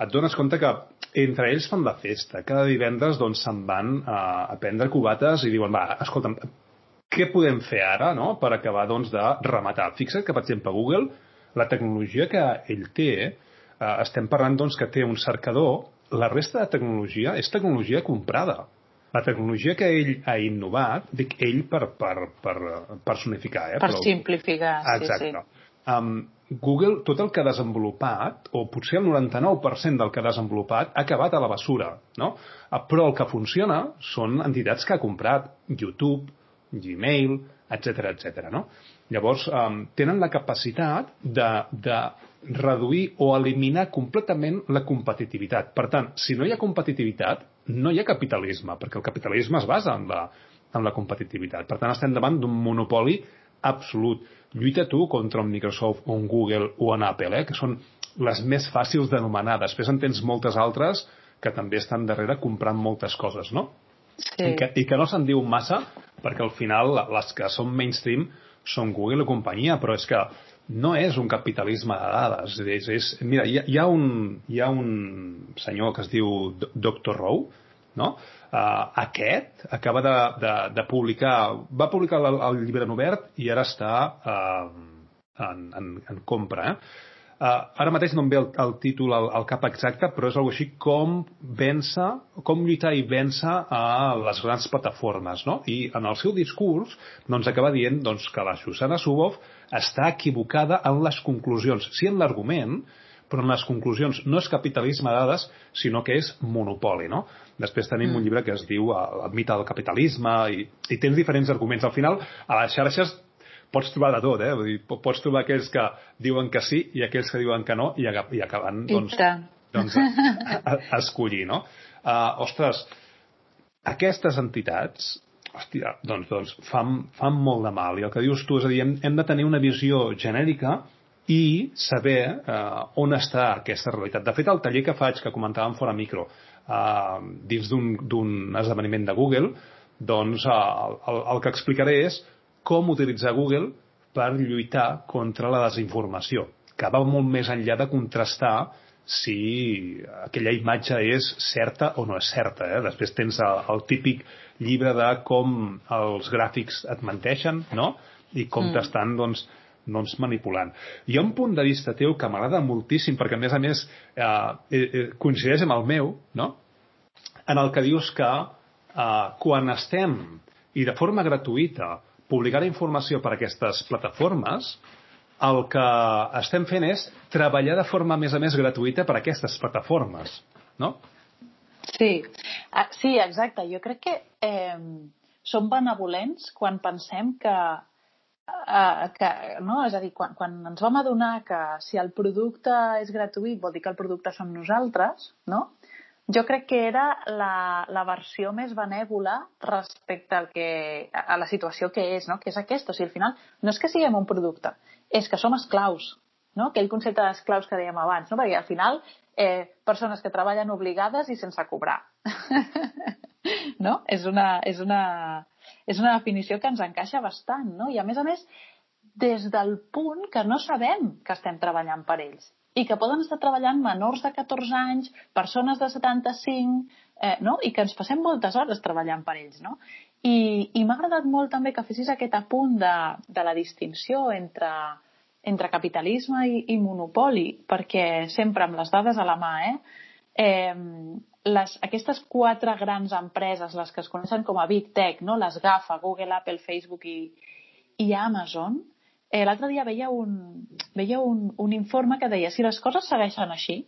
et dones compte que entre ells fan la festa. Cada divendres doncs se'n van a, a prendre cubates i diuen, va, escolta'm, què podem fer ara no? per acabar doncs, de rematar? Fixa't que, per exemple, Google, la tecnologia que ell té, eh, estem parlant doncs, que té un cercador, la resta de tecnologia és tecnologia comprada. La tecnologia que ell ha innovat, dic ell per, per, per personificar. Eh? Per Però, simplificar, Exacte. sí, sí. Um, Google, tot el que ha desenvolupat, o potser el 99% del que ha desenvolupat, ha acabat a la bessura, no? Ah, però el que funciona són entitats que ha comprat, YouTube, Gmail, etc etc. no? Llavors, um, tenen la capacitat de, de reduir o eliminar completament la competitivitat. Per tant, si no hi ha competitivitat, no hi ha capitalisme, perquè el capitalisme es basa en la, en la competitivitat. Per tant, estem davant d'un monopoli absolut lluita tu contra un Microsoft o un Google o un Apple, eh, que són les més fàcils d'anomenar. Després en tens moltes altres que també estan darrere comprant moltes coses, no? Sí. I, que, I que no se'n diu massa, perquè al final les que són mainstream són Google i companyia, però és que no és un capitalisme de dades. És, és, mira, hi ha, hi, ha un, hi ha un senyor que es diu Dr. Rowe, no? Uh, aquest acaba de, de, de publicar, va publicar el, el llibre en obert i ara està uh, en, en, en compra. Eh? Uh, ara mateix no em ve el, el títol al, al cap exacte, però és algo així com vèncer, com lluitar i vèncer a les grans plataformes, no? I en el seu discurs doncs, acaba dient doncs, que la Susana Subov està equivocada en les conclusions. Sí en l'argument, però en les conclusions no és capitalisme de dades, sinó que és monopoli, no? Després tenim mm. un llibre que es diu El mite del capitalisme i, i tens diferents arguments. Al final, a les xarxes pots trobar de tot, eh? Vull dir, pots trobar aquells que diuen que sí i aquells que diuen que no i, i acaben doncs, doncs, a, a, a escollir, no? Uh, ostres, aquestes entitats hòstia, doncs, doncs fan, fan molt de mal. I el que dius tu és a dir, hem, hem de tenir una visió genèrica i saber eh, on està aquesta realitat. De fet, el taller que faig, que comentàvem fora micro, eh, dins d'un esdeveniment de Google, doncs eh, el, el que explicaré és com utilitzar Google per lluitar contra la desinformació, que va molt més enllà de contrastar si aquella imatge és certa o no és certa. Eh? Després tens el, el típic llibre de com els gràfics et menteixen, no? i com mm. t'estan, doncs, doncs manipulant. Hi ha un punt de vista teu que m'agrada moltíssim, perquè a més a més eh, eh, eh, coincideix amb el meu, no? en el que dius que eh, quan estem, i de forma gratuïta, publicar informació per a aquestes plataformes, el que estem fent és treballar de forma, més a més, gratuïta per a aquestes plataformes, no? Sí, ah, sí, exacte. Jo crec que eh, som benevolents quan pensem que, eh, que no? és a dir, quan, quan ens vam adonar que si el producte és gratuït vol dir que el producte som nosaltres, no? Jo crec que era la, la versió més benèvola respecte al que, a la situació que és, no? que és aquesta. O sigui, al final, no és que siguem un producte, és que som esclaus. No? Aquell concepte d'esclaus que dèiem abans, no? perquè al final eh, persones que treballen obligades i sense cobrar. no? És una, és, una, és una definició que ens encaixa bastant, no? I a més a més, des del punt que no sabem que estem treballant per ells i que poden estar treballant menors de 14 anys, persones de 75, eh, no? i que ens passem moltes hores treballant per ells. No? I, i m'ha agradat molt també que fessis aquest apunt de, de la distinció entre entre capitalisme i, i monopoli, perquè sempre amb les dades a la mà, eh, eh les, aquestes quatre grans empreses, les que es coneixen com a Big Tech, no? les GAFA, Google, Apple, Facebook i, i Amazon, eh, l'altre dia veia, un, veia un, un informe que deia si les coses segueixen així,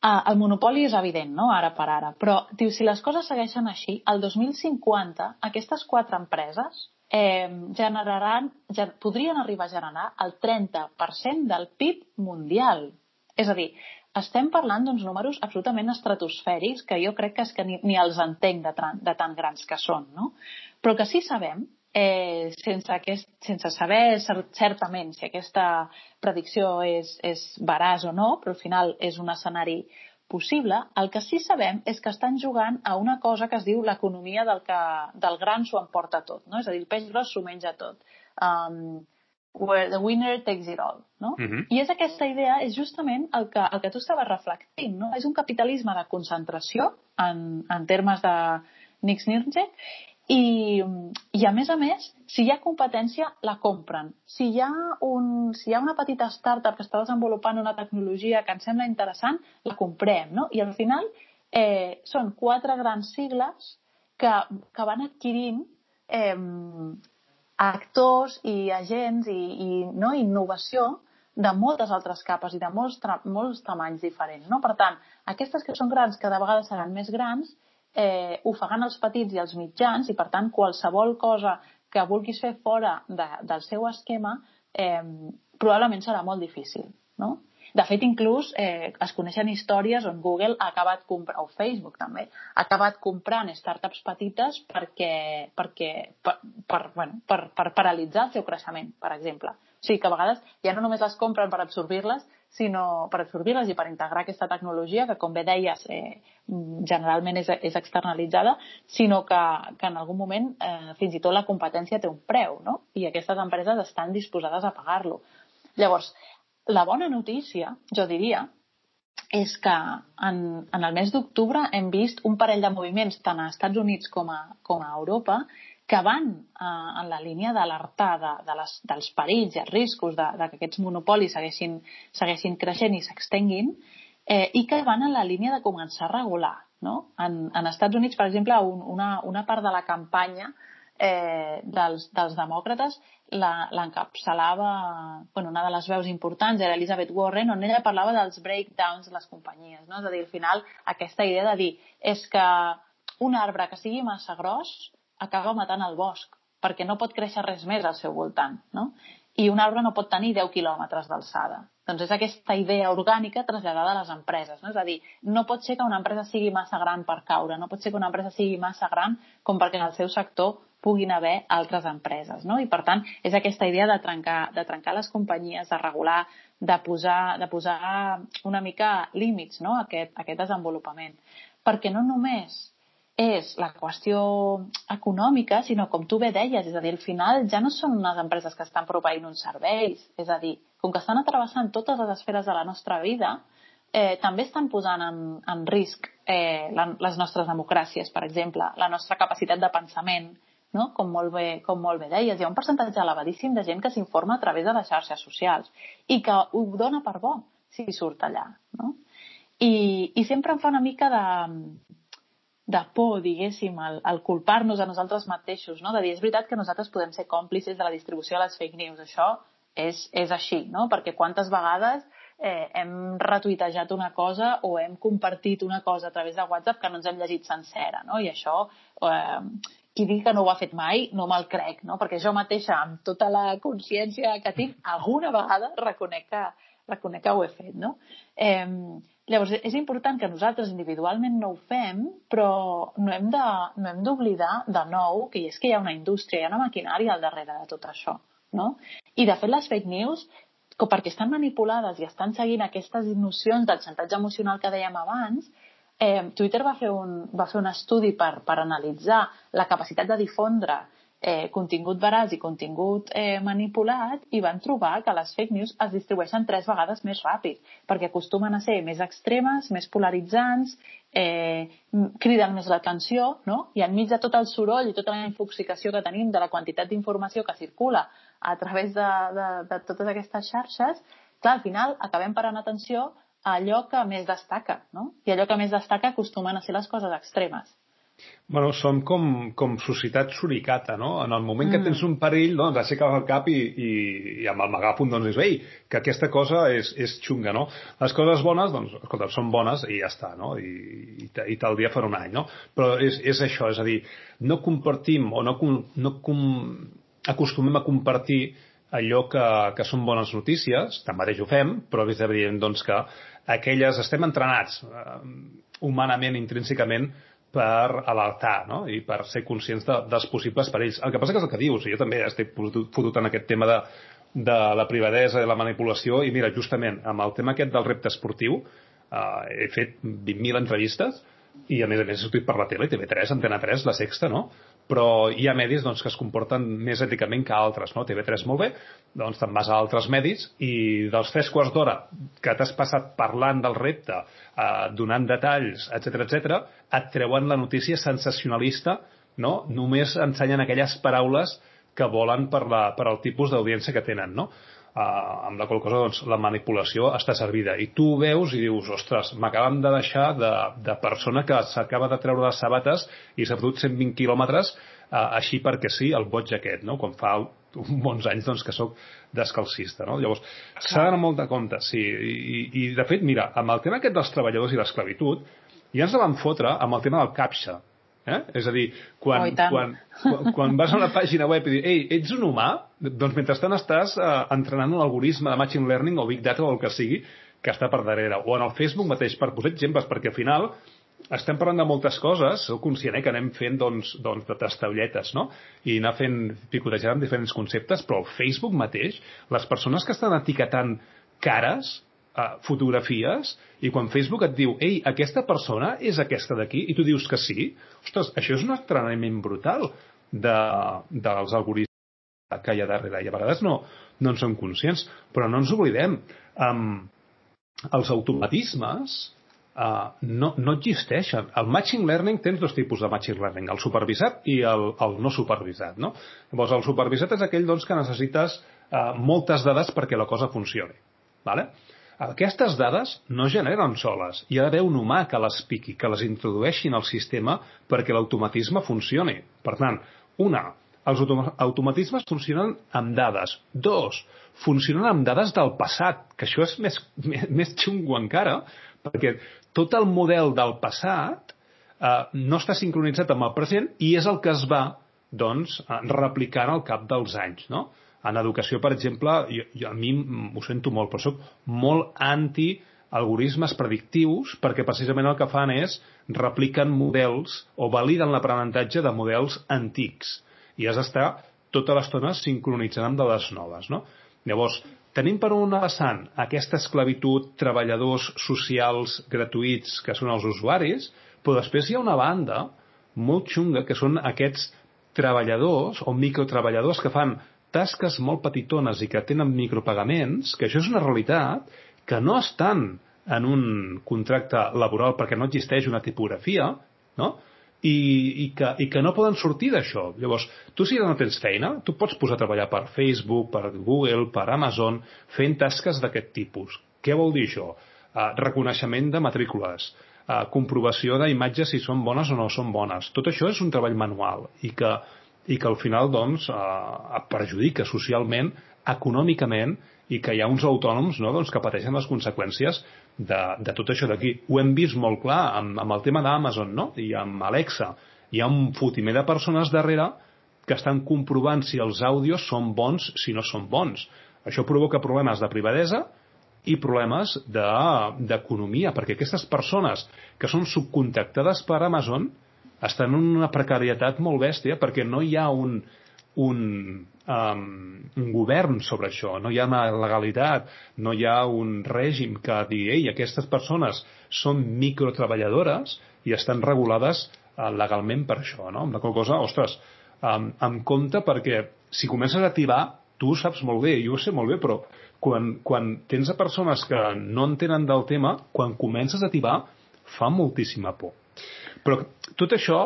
ah, el monopoli és evident, no? ara per ara, però diu, si les coses segueixen així, el 2050 aquestes quatre empreses eh, generaran, ja, podrien arribar a generar el 30% del PIB mundial. És a dir, estem parlant d'uns números absolutament estratosfèrics que jo crec que és que ni, ni els entenc de, de tan grans que són, no? Però que sí sabem, eh, sense, aquest, sense saber certament si aquesta predicció és, és veraç o no, però al final és un escenari possible, el que sí sabem és que estan jugant a una cosa que es diu l'economia del, que, del gran s'ho emporta tot, no? És a dir, el peix gros s'ho menja tot. Um, where the winner takes it all, no? Uh mhm. -huh. I és aquesta idea, és justament el que, el que tu estaves reflectint, no? És un capitalisme de concentració en, en termes de Nix Nirnje i, I, a més a més, si hi ha competència, la compren. Si hi ha, un, si hi ha una petita startup que està desenvolupant una tecnologia que ens sembla interessant, la comprem, no? I al final eh, són quatre grans sigles que, que van adquirint eh, actors i agents i, i no, innovació de moltes altres capes i de molts, molts tamanys diferents. No? Per tant, aquestes que són grans cada vegada seran més grans eh, ofegant els petits i els mitjans i, per tant, qualsevol cosa que vulguis fer fora de, del seu esquema eh, probablement serà molt difícil, no? De fet, inclús eh, es coneixen històries on Google ha acabat comprant, o Facebook també, ha acabat comprant startups petites perquè, perquè per, per, bueno, per, per paralitzar el seu creixement, per exemple. O sigui que a vegades ja no només les compren per absorbir-les, sinó per absorbir-les i per integrar aquesta tecnologia que, com bé deies, eh, generalment és, és externalitzada, sinó que, que en algun moment eh, fins i tot la competència té un preu, no? I aquestes empreses estan disposades a pagar-lo. Llavors, la bona notícia, jo diria, és que en, en el mes d'octubre hem vist un parell de moviments tant a Estats Units com a, com a Europa que van eh, en la línia d'alertar de, de les, dels perills i els riscos de, de que aquests monopolis segueixin, segueixin creixent i s'extenguin eh, i que van en la línia de començar a regular. No? En, en Estats Units, per exemple, un, una, una part de la campanya eh, dels, dels demòcrates l'encapçalava, bueno, una de les veus importants era Elizabeth Warren, on ella parlava dels breakdowns de les companyies. No? És a dir, al final, aquesta idea de dir és que un arbre que sigui massa gros acaba matant el bosc, perquè no pot créixer res més al seu voltant. No? I un arbre no pot tenir 10 quilòmetres d'alçada. Doncs és aquesta idea orgànica traslladada a les empreses. No? És a dir, no pot ser que una empresa sigui massa gran per caure, no pot ser que una empresa sigui massa gran com perquè en el seu sector puguin haver altres empreses. No? I, per tant, és aquesta idea de trencar, de trencar les companyies, de regular, de posar, de posar una mica límits no? a, aquest, a aquest desenvolupament. Perquè no només és la qüestió econòmica, sinó com tu bé deies, és a dir, al final ja no són unes empreses que estan proveint uns serveis, és a dir, com que estan atrevessant totes les esferes de la nostra vida, eh, també estan posant en, en risc eh, la, les nostres democràcies, per exemple, la nostra capacitat de pensament, no? com, molt bé, com molt bé deies, hi ha un percentatge elevadíssim de gent que s'informa a través de les xarxes socials i que ho dona per bo si surt allà. No? I, I sempre em fa una mica de, de por, diguéssim, al, al culpar-nos a nosaltres mateixos, no? de dir, és veritat que nosaltres podem ser còmplices de la distribució de les fake news, això és, és així, no? perquè quantes vegades eh, hem retuitejat una cosa o hem compartit una cosa a través de WhatsApp que no ens hem llegit sencera, no? i això, eh, qui digui que no ho ha fet mai, no me'l crec, no? perquè jo mateixa, amb tota la consciència que tinc, alguna vegada reconec que, reconec que ho he fet. No? Eh, Llavors, és important que nosaltres individualment no ho fem, però no hem de, no hem d'oblidar de nou que és que hi ha una indústria, hi ha una maquinària al darrere de tot això. No? I, de fet, les fake news, com perquè estan manipulades i estan seguint aquestes nocions del xantatge emocional que dèiem abans, eh, Twitter va fer, un, va fer un estudi per, per analitzar la capacitat de difondre eh, contingut veraç i contingut eh, manipulat i van trobar que les fake news es distribueixen tres vegades més ràpid perquè acostumen a ser més extremes, més polaritzants, eh, criden més l'atenció no? i enmig de tot el soroll i tota la infoxicació que tenim de la quantitat d'informació que circula a través de, de, de totes aquestes xarxes, clar, al final acabem parant atenció a allò que més destaca, no? I allò que més destaca acostumen a ser les coses extremes. Bueno, som com, com societat suricata, no? En el moment que mm. tens un perill, doncs, aixeques el cap i, i, i amb el megàfon doncs dius, ei, que aquesta cosa és, és xunga, no? Les coses bones, doncs, escolta, són bones i ja està, no? I, i, i tal dia farà un any, no? Però és, és això, és a dir, no compartim o no, no com, acostumem a compartir allò que, que són bones notícies, tanmateix ho fem, però és evident doncs, que aquelles estem entrenats eh, humanament, intrínsecament, per alertar no? i per ser conscients de, dels possibles perills. El que passa que és el que dius, jo també estic fotut en aquest tema de, de la privadesa i la manipulació, i mira, justament amb el tema aquest del repte esportiu, eh, he fet 20.000 entrevistes i a més a més he sortit per la tele, TV3, Antena 3, La Sexta, no? Però hi ha medis doncs, que es comporten més èticament que altres. No? TV3 molt bé, doncs te'n vas a altres medis i dels tres quarts d'hora que t'has passat parlant del repte, eh, donant detalls, etc etc, et treuen la notícia sensacionalista, no? només ensenyen aquelles paraules que volen per, la, per al tipus d'audiència que tenen. No? Uh, amb la qual cosa doncs, la manipulació està servida. I tu veus i dius, ostres, m'acaben de deixar de, de persona que s'acaba de treure les sabates i s'ha fotut 120 quilòmetres uh, així perquè sí, el boig aquest, no? com fa bons anys doncs, que sóc descalcista. No? Llavors, s'ha d'anar molt de compte, sí. I, i, I, de fet, mira, amb el tema aquest dels treballadors i l'esclavitud, ja ens la van fotre amb el tema del CAPTXA, Eh? És a dir, quan, oh, quan, quan, quan vas a una pàgina web i dius, ei, ets un humà? Doncs mentrestant estàs eh, entrenant un algoritme de machine learning o big data o el que sigui que està per darrere. O en el Facebook mateix, per posar exemples, perquè al final estem parlant de moltes coses, sou conscient eh, que anem fent doncs, doncs, de tastaulletes, no? I anar fent, picotejant amb diferents conceptes, però al Facebook mateix, les persones que estan etiquetant cares uh, fotografies i quan Facebook et diu ei, aquesta persona és aquesta d'aquí i tu dius que sí, ostres, això és un entrenament brutal de, dels algoritmes que hi ha darrere i a vegades no, no en som conscients però no ens oblidem um, els automatismes uh, no, no existeixen. El machine learning tens dos tipus de machine learning, el supervisat i el, el no supervisat. No? Llavors, el supervisat és aquell doncs, que necessites uh, moltes dades perquè la cosa funcioni. Vale? Aquestes dades no generen soles. Hi ha d'haver un humà que les piqui, que les introdueixi en el sistema perquè l'automatisme funcioni. Per tant, una, els automatismes funcionen amb dades. Dos, funcionen amb dades del passat, que això és més, més, més xungo encara, perquè tot el model del passat eh, no està sincronitzat amb el present i és el que es va doncs, replicant al cap dels anys. No? En educació, per exemple, jo, jo, a mi ho sento molt, però soc molt anti algoritmes predictius perquè precisament el que fan és repliquen models o validen l'aprenentatge de models antics i has d'estar tota l'estona sincronitzant amb de les noves. No? Llavors, tenim per una vessant aquesta esclavitud, treballadors socials gratuïts que són els usuaris, però després hi ha una banda molt xunga que són aquests treballadors o microtreballadors que fan tasques molt petitones i que tenen micropagaments, que això és una realitat, que no estan en un contracte laboral perquè no existeix una tipografia, no? i, i, que, i que no poden sortir d'això. Llavors, tu si no tens feina, tu pots posar a treballar per Facebook, per Google, per Amazon, fent tasques d'aquest tipus. Què vol dir això? Uh, reconeixement de matrícules, uh, comprovació d'imatges si són bones o no són bones. Tot això és un treball manual i que, i que al final doncs, uh, perjudica socialment, econòmicament i que hi ha uns autònoms no, doncs, que pateixen les conseqüències de, de tot això d'aquí. Ho hem vist molt clar amb, amb el tema d'Amazon no? i amb Alexa. Hi ha un fotimer de persones darrere que estan comprovant si els àudios són bons, si no són bons. Això provoca problemes de privadesa i problemes d'economia, de, perquè aquestes persones que són subcontractades per Amazon estan en una precarietat molt bèstia perquè no hi ha un, un, um, un govern sobre això, no hi ha una legalitat, no hi ha un règim que digui, ei, aquestes persones són microtreballadores i estan regulades uh, legalment per això, no? Amb la qual cosa, ostres, um, amb compte perquè si comences a tibar, tu ho saps molt bé, jo ho sé molt bé, però quan, quan tens a persones que no entenen del tema, quan comences a tibar, fa moltíssima por. Però tot això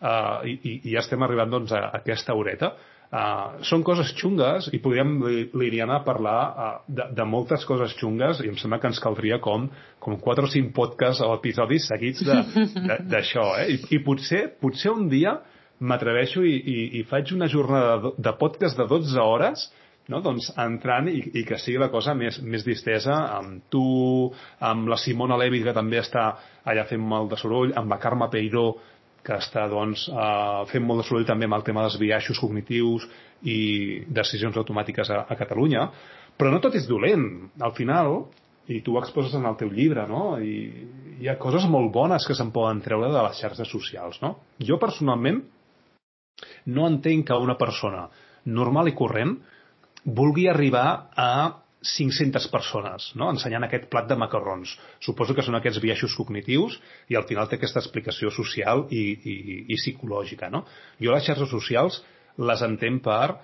uh, i, i ja estem arribant doncs, a, aquesta horeta, uh, són coses xungues i podríem, Liliana, parlar uh, de, de moltes coses xungues i em sembla que ens caldria com, com 4 o 5 podcasts o episodis seguits d'això. Eh? I, I potser, potser un dia m'atreveixo i, i, i faig una jornada de, de podcast de 12 hores no? doncs entrant i, i que sigui la cosa més, més distesa amb tu, amb la Simona Levi que també està allà fent molt de soroll, amb la Carme Peiró que està doncs, eh, fent molt de soroll també amb el tema dels biaixos cognitius i decisions automàtiques a, a Catalunya, però no tot és dolent. Al final, i tu ho exposes en el teu llibre, no? I hi ha coses molt bones que se'n poden treure de les xarxes socials, no? Jo personalment no entenc que una persona normal i corrent vulgui arribar a 500 persones no? ensenyant aquest plat de macarrons. Suposo que són aquests biaixos cognitius i al final té aquesta explicació social i, i, i psicològica. No? Jo les xarxes socials les entenc per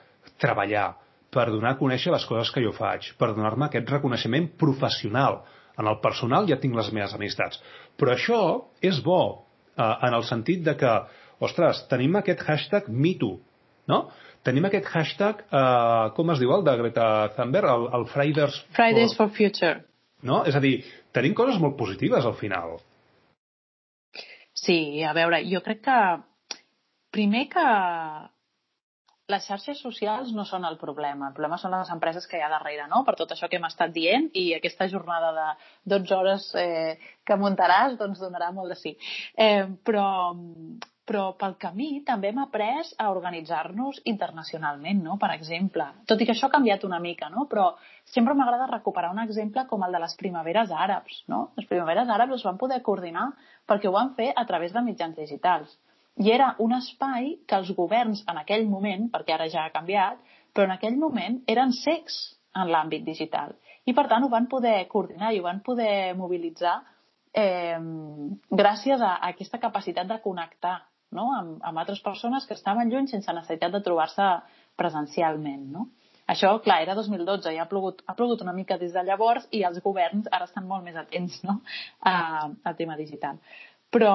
treballar, per donar a conèixer les coses que jo faig, per donar-me aquest reconeixement professional. En el personal ja tinc les meves amistats. Però això és bo eh, en el sentit de que, ostres, tenim aquest hashtag MeToo, no? Tenim aquest hashtag, eh, com es diu el de Greta Thunberg, el, el Fridays, Fridays for, for Future. No? És a dir, tenim coses molt positives al final. Sí, a veure, jo crec que primer que les xarxes socials no són el problema. El problema són les empreses que hi ha darrere, no? Per tot això que hem estat dient i aquesta jornada de 12 hores eh, que muntaràs, doncs donarà molt de sí. Eh, però, però pel camí també hem après a organitzar-nos internacionalment, no? per exemple. Tot i que això ha canviat una mica, no? però sempre m'agrada recuperar un exemple com el de les primaveres àrabs. No? Les primaveres àrabs es van poder coordinar perquè ho van fer a través de mitjans digitals. I era un espai que els governs en aquell moment, perquè ara ja ha canviat, però en aquell moment eren secs en l'àmbit digital. I per tant ho van poder coordinar i ho van poder mobilitzar eh, gràcies a, a aquesta capacitat de connectar no? amb, amb altres persones que estaven lluny sense necessitat de trobar-se presencialment. No? Això, clar, era 2012, ja ha plogut, ha plogut una mica des de llavors i els governs ara estan molt més atents no? a, al tema digital. Però,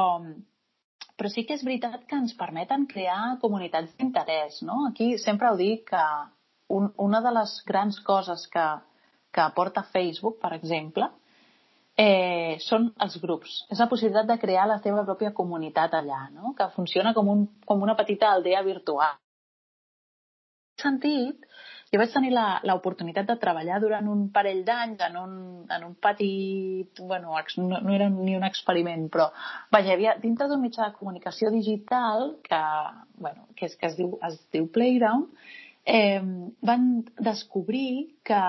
però sí que és veritat que ens permeten crear comunitats d'interès. No? Aquí sempre ho dic que un, una de les grans coses que, que aporta Facebook, per exemple, eh, són els grups. És la possibilitat de crear la teva pròpia comunitat allà, no? que funciona com, un, com una petita aldea virtual. En sentit, jo vaig tenir l'oportunitat de treballar durant un parell d'anys en, un, en un pati, bueno, no, no era ni un experiment, però vaja, havia, dintre d'un mitjà de comunicació digital que, bueno, que, és, que es, diu, es diu Playground, eh, van descobrir que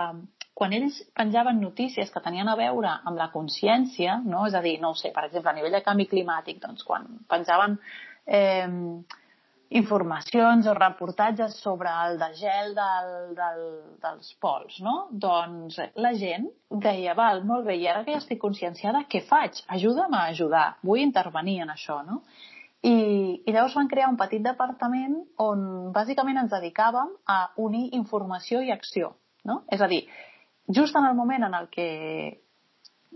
quan ells penjaven notícies que tenien a veure amb la consciència, no? és a dir, no ho sé, per exemple, a nivell de canvi climàtic, doncs quan penjaven eh, informacions o reportatges sobre el degel del, del, dels pols, no? doncs la gent deia, val, molt bé, i ara que ja estic conscienciada, què faig? Ajuda'm a ajudar, vull intervenir en això, no? I, I llavors van crear un petit departament on bàsicament ens dedicàvem a unir informació i acció. No? És a dir, just en el moment en el que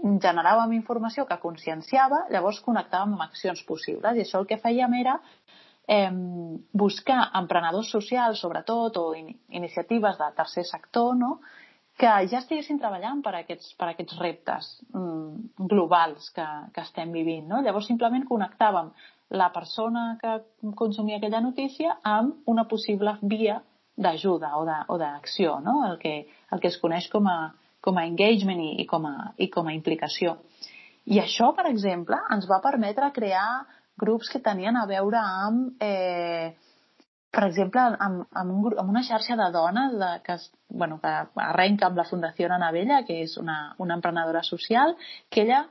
generàvem informació que conscienciava, llavors connectàvem amb accions possibles i això el que fèiem era eh, buscar emprenedors socials, sobretot, o in iniciatives de tercer sector, no?, que ja estiguessin treballant per aquests, per aquests reptes mm, globals que, que estem vivint. No? Llavors, simplement connectàvem la persona que consumia aquella notícia amb una possible via d'ajuda o d'acció, no? el, que, el que es coneix com a, com a engagement i, i, com a, i com a implicació. I això, per exemple, ens va permetre crear grups que tenien a veure amb, eh, per exemple, amb, amb, un, amb una xarxa de dones de, que, bueno, que arrenca amb la Fundació Anabella, que és una, una emprenedora social, que ella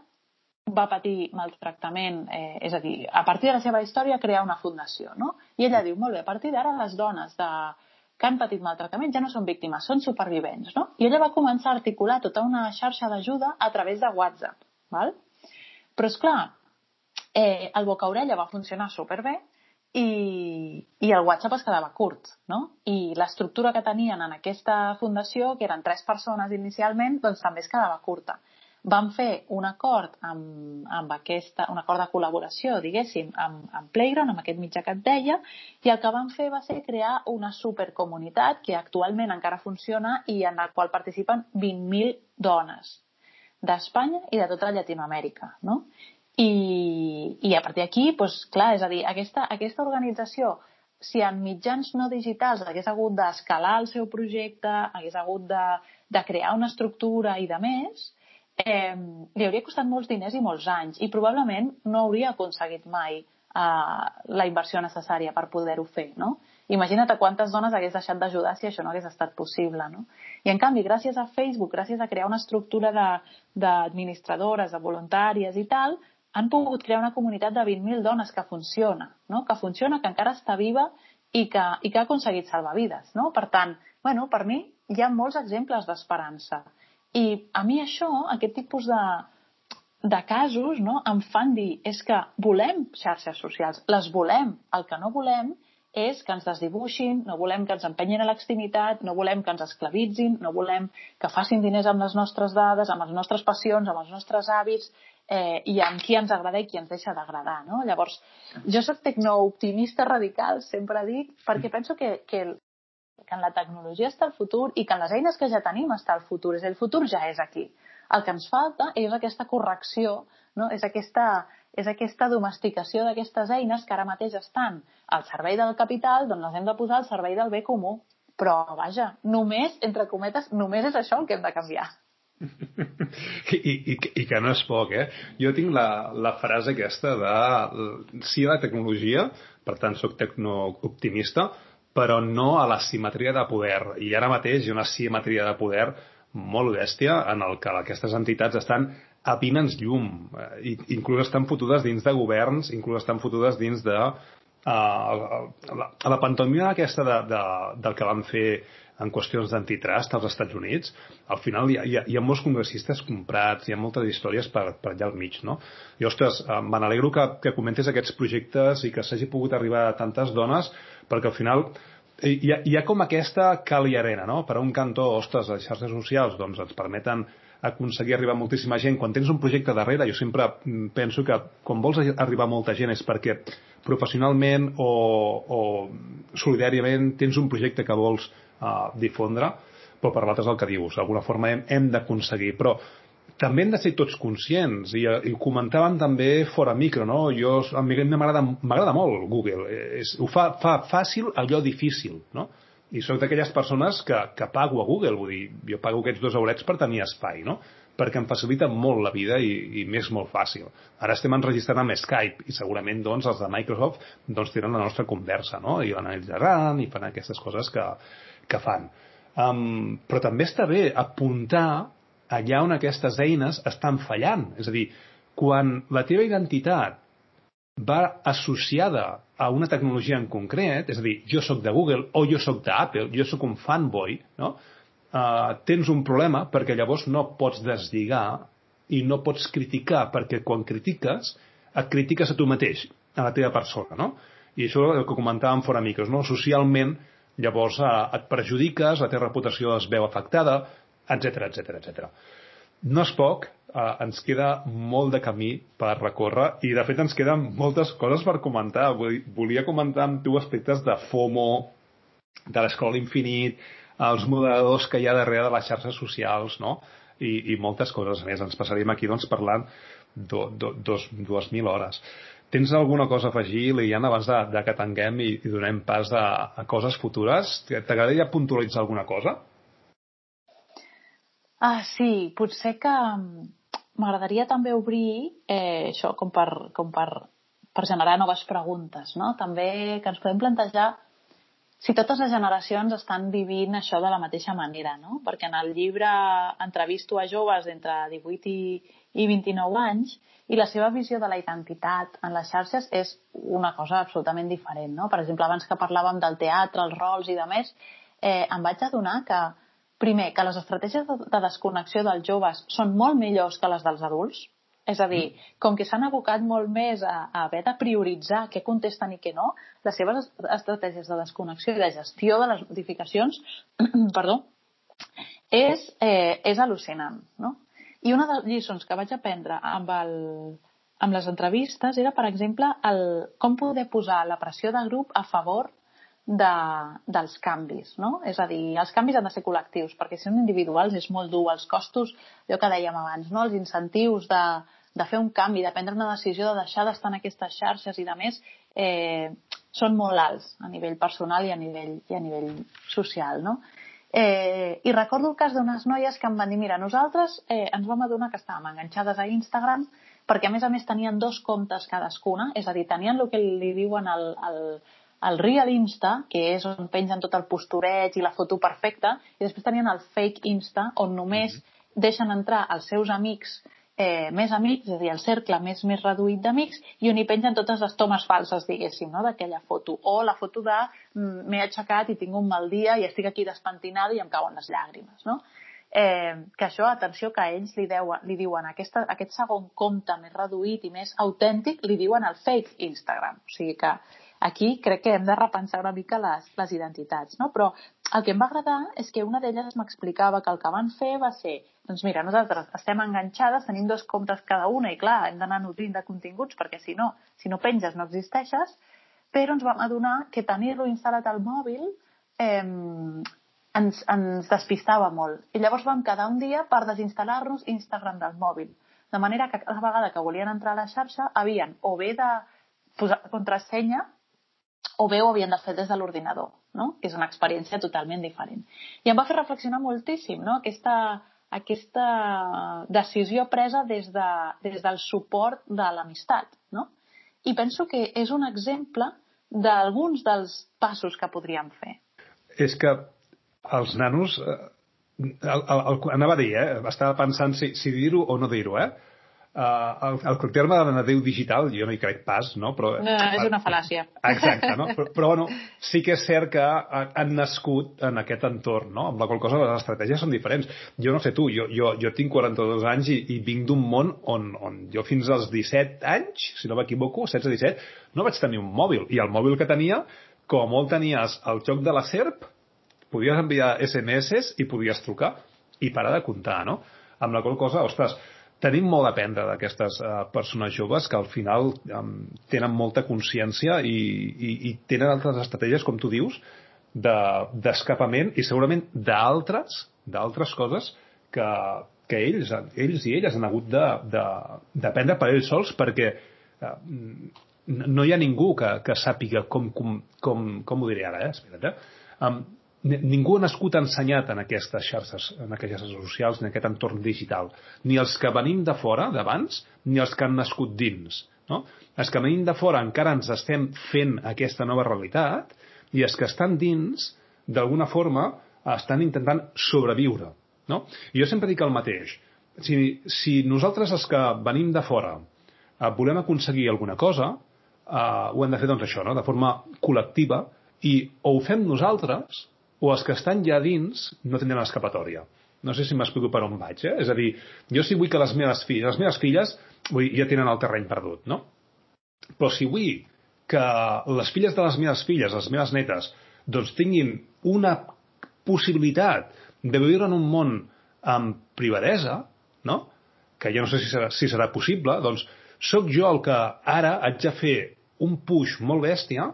va patir maltractament, eh, és a dir, a partir de la seva història crear una fundació, no? I ella diu, molt bé, a partir d'ara les dones de, que han patit maltractament ja no són víctimes, són supervivents, no? I ella va començar a articular tota una xarxa d'ajuda a través de WhatsApp, val? Però, és clar, eh, el boca-orella va funcionar superbé i, i el WhatsApp es quedava curt, no? I l'estructura que tenien en aquesta fundació, que eren tres persones inicialment, doncs també es quedava curta vam fer un acord amb, amb aquesta, un acord de col·laboració, diguéssim, amb, amb Playground, amb aquest mitjà que et deia, i el que vam fer va ser crear una supercomunitat que actualment encara funciona i en la qual participen 20.000 dones d'Espanya i de tota Llatinoamèrica, no? I, i a partir d'aquí, doncs, clar, és a dir, aquesta, aquesta organització si en mitjans no digitals hagués hagut d'escalar el seu projecte, hagués hagut de, de crear una estructura i de més, eh, li hauria costat molts diners i molts anys i probablement no hauria aconseguit mai eh, la inversió necessària per poder-ho fer, no? Imagina't a quantes dones hagués deixat d'ajudar si això no hagués estat possible, no? I en canvi, gràcies a Facebook, gràcies a crear una estructura d'administradores, de, de voluntàries i tal, han pogut crear una comunitat de 20.000 dones que funciona, no? que funciona, que encara està viva i que, i que ha aconseguit salvar vides. No? Per tant, bueno, per mi hi ha molts exemples d'esperança. I a mi això, aquest tipus de, de casos, no, em fan dir és que volem xarxes socials, les volem. El que no volem és que ens desdibuixin, no volem que ens empenyin a l'extimitat, no volem que ens esclavitzin, no volem que facin diners amb les nostres dades, amb les nostres passions, amb els nostres hàbits eh, i amb qui ens agrada i qui ens deixa d'agradar. No? Llavors, jo sóc tecnooptimista radical, sempre dic, perquè penso que, que que en la tecnologia està el futur i que en les eines que ja tenim està el futur. És el futur ja és aquí. El que ens falta és aquesta correcció, no? és, aquesta, és aquesta domesticació d'aquestes eines que ara mateix estan al servei del capital, doncs les hem de posar al servei del bé comú. Però, vaja, només, entre cometes, només és això el que hem de canviar. I, i, I que no és poc, eh? Jo tinc la, la frase aquesta de si la tecnologia, per tant sóc tecnooptimista, però no a la simetria de poder. I ara mateix hi ha una simetria de poder molt bèstia en el que aquestes entitats estan a pinens llum. I, inclús estan fotudes dins de governs, inclús estan fotudes dins de uh, a, la, a la pantomima aquesta de, de, del que van fer en qüestions d'antitrust als Estats Units, al final hi ha, hi ha, hi ha molts congressistes comprats, hi ha moltes històries per, per allà al mig, no? I, ostres, eh, me n'alegro que, que comentes aquests projectes i que s'hagi pogut arribar a tantes dones, perquè al final hi ha, hi ha com aquesta cal i arena, no? Per un cantó, ostres, les xarxes socials doncs, ens permeten aconseguir arribar a moltíssima gent. Quan tens un projecte darrere, jo sempre mm, penso que quan vols arribar a molta gent és perquè professionalment o, o solidàriament tens un projecte que vols uh, difondre, però per l'altre és el que dius, d'alguna forma hem, hem d'aconseguir. Però també hem de ser tots conscients i, i ho comentàvem també fora micro, no? Jo, a mi m'agrada molt Google, és, ho fa, fa fàcil allò difícil, no? I sóc d'aquelles persones que, que pago a Google, vull dir, jo pago aquests dos eurets per tenir espai, no? perquè em facilita molt la vida i, i m'és molt fàcil. Ara estem enregistrant amb Skype i segurament doncs, els de Microsoft doncs, tenen la nostra conversa no? i l'analitzaran i fan aquestes coses que, que fan. Um, però també està bé apuntar allà on aquestes eines estan fallant. És a dir, quan la teva identitat va associada a una tecnologia en concret, és a dir, jo sóc de Google o jo sóc d'Apple, jo sóc un fanboy, no? Uh, tens un problema perquè llavors no pots deslligar i no pots criticar, perquè quan critiques, et critiques a tu mateix, a la teva persona, no? I això el que comentàvem fora micros, no? Socialment, llavors uh, et perjudiques, la teva reputació es veu afectada, etc etc etc. no és poc, eh, ens queda molt de camí per recórrer i de fet ens queden moltes coses per comentar. Volia comentar amb tu aspectes de FOMO, de l'escola infinit, els moderadors que hi ha darrere de les xarxes socials, no? I, i moltes coses més. Ens passaríem aquí doncs, parlant do, do, dos, dues mil hores. Tens alguna cosa a afegir, Liana, abans de, de que tanguem i, i donem pas a, a coses futures? T'agradaria puntualitzar alguna cosa? Ah, sí, potser que mm, m'agradaria també obrir eh, això com per, com per, per generar noves preguntes, no? També que ens podem plantejar si totes les generacions estan vivint això de la mateixa manera, no? Perquè en el llibre entrevisto a joves d'entre 18 i, i 29 anys i la seva visió de la identitat en les xarxes és una cosa absolutament diferent, no? Per exemple, abans que parlàvem del teatre, els rols i de més, eh, em vaig adonar que, primer, que les estratègies de desconnexió dels joves són molt millors que les dels adults, és a dir, com que s'han abocat molt més a, a haver de prioritzar què contesten i què no, les seves estratègies de desconnexió i de gestió de les notificacions perdó, és, eh, és al·lucinant. No? I una de les lliçons que vaig aprendre amb, el, amb les entrevistes era, per exemple, el, com poder posar la pressió de grup a favor de, dels canvis, no? És a dir, els canvis han de ser col·lectius, perquè si són individuals és molt dur. Els costos, allò que dèiem abans, no? els incentius de, de fer un canvi, de prendre una decisió de deixar d'estar en aquestes xarxes i de més, eh, són molt alts a nivell personal i a nivell, i a nivell social, no? Eh, I recordo el cas d'unes noies que em van dir, mira, nosaltres eh, ens vam adonar que estàvem enganxades a Instagram perquè a més a més tenien dos comptes cadascuna, és a dir, tenien el que li diuen el, el, el Real Insta, que és on pengen tot el postureig i la foto perfecta, i després tenien el Fake Insta, on només mm -hmm. deixen entrar els seus amics eh, més amics, és a dir, el cercle més més reduït d'amics, i on hi pengen totes les tomes falses, diguéssim, no? d'aquella foto. O la foto de mm, m'he aixecat i tinc un mal dia i estic aquí despentinada i em cauen les llàgrimes. No? Eh, que això, atenció, que ells li, deuen, li diuen aquesta, aquest segon compte més reduït i més autèntic, li diuen el fake Instagram. O sigui que aquí crec que hem de repensar una mica les, les identitats, no? Però el que em va agradar és que una d'elles m'explicava que el que van fer va ser, doncs mira, nosaltres estem enganxades, tenim dos comptes cada una i clar, hem d'anar nutrint de continguts perquè si no, si no penges no existeixes, però ens vam adonar que tenir-lo instal·lat al mòbil eh, ens, ens despistava molt. I llavors vam quedar un dia per desinstal·lar-nos Instagram del mòbil. De manera que cada vegada que volien entrar a la xarxa havien o bé de posar contrasenya o bé ho havien de fer des de l'ordinador, no? que és una experiència totalment diferent. I em va fer reflexionar moltíssim no? aquesta, aquesta decisió presa des, de, des del suport de l'amistat. No? I penso que és un exemple d'alguns dels passos que podríem fer. És que els nanos... Eh, el, el, el, anava a dir, eh? Estava pensant si, si dir-ho o no dir-ho, eh? Uh, el, el terme de la digital, jo no hi crec pas, no? Però, no, és una fal·làcia. Exacte, no? Però, però bueno, sí que és cert que han nascut en aquest entorn, no? Amb la qual cosa les estratègies són diferents. Jo no sé tu, jo, jo, jo tinc 42 anys i, i vinc d'un món on, on jo fins als 17 anys, si no m'equivoco, 16-17, no vaig tenir un mòbil. I el mòbil que tenia, com a molt tenies el joc de la SERP, podies enviar SMS i podies trucar i parar de comptar, no? Amb la qual cosa, ostres, tenim molt a aprendre d'aquestes uh, persones joves que al final um, tenen molta consciència i, i, i tenen altres estratègies, com tu dius, d'escapament de, i segurament d'altres d'altres coses que, que ells, ells i elles han hagut d'aprendre per ells sols perquè uh, no hi ha ningú que, que sàpiga com, com, com, com ho diré ara, eh? Espera't, eh? Um, ningú ha nascut ensenyat en aquestes xarxes, en aquestes xarxes socials, en aquest entorn digital. Ni els que venim de fora, d'abans, ni els que han nascut dins. No? Els que venim de fora encara ens estem fent aquesta nova realitat i els que estan dins, d'alguna forma, estan intentant sobreviure. No? Jo sempre dic el mateix. Si, si nosaltres els que venim de fora eh, volem aconseguir alguna cosa, eh, ho hem de fer doncs això, no? de forma col·lectiva, i o ho fem nosaltres o els que estan ja dins no tindran escapatòria. No sé si m'explico per on vaig, eh? És a dir, jo sí vull que les meves filles, les meves filles vull, ja tenen el terreny perdut, no? Però si vull que les filles de les meves filles, les meves netes, doncs tinguin una possibilitat de viure en un món amb privadesa, no? que jo no sé si serà, si serà possible, doncs sóc jo el que ara haig de fer un push molt bèstia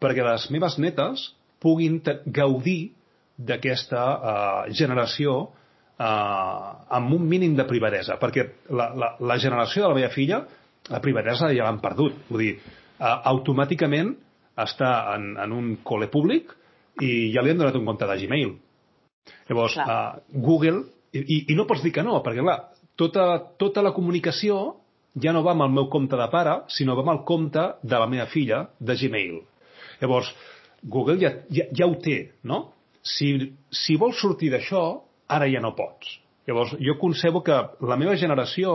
perquè les meves netes puguin gaudir d'aquesta uh, generació uh, amb un mínim de privadesa, perquè la, la, la generació de la meva filla, la privadesa ja l'han perdut. Vull dir, uh, automàticament està en, en un col·le públic i ja li han donat un compte de Gmail. Llavors, uh, Google, i, i no pots dir que no, perquè clar, tota, tota la comunicació ja no va amb el meu compte de pare, sinó va amb el compte de la meva filla de Gmail. Llavors, Google ja, ja, ja ho té, no? Si, si vols sortir d'això, ara ja no pots. Llavors, jo concebo que la meva generació,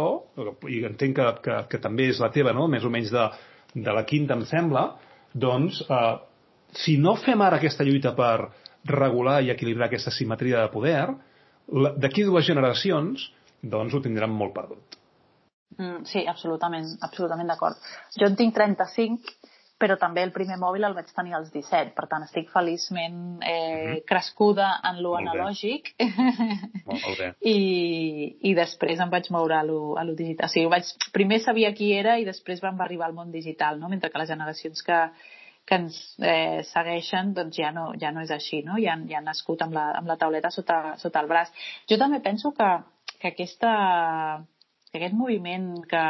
i entenc que, que, que també és la teva, no? més o menys de, de la quinta, em sembla, doncs, eh, si no fem ara aquesta lluita per regular i equilibrar aquesta simetria de poder, d'aquí dues generacions, doncs ho tindran molt perdut. Mm, sí, absolutament, absolutament d'acord. Jo en tinc 35 però també el primer mòbil el vaig tenir als 17, per tant estic feliçment eh, mm -hmm. crescuda en lo analògic molt bé. I, i després em vaig moure a lo, a lo digital. O sigui, vaig, primer sabia qui era i després vam arribar al món digital, no? mentre que les generacions que, que ens eh, segueixen doncs ja no, ja no és així, no? ja, ja han nascut amb la, amb la tauleta sota, sota el braç. Jo també penso que, que, aquesta, que aquest moviment que,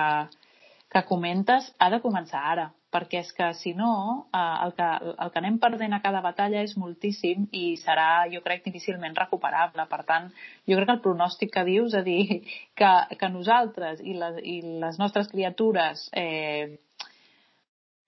que comentes ha de començar ara perquè és que si no eh, el, que, el que anem perdent a cada batalla és moltíssim i serà, jo crec, difícilment recuperable. Per tant, jo crec que el pronòstic que dius, és a dir, que, que nosaltres i les, i les nostres criatures eh,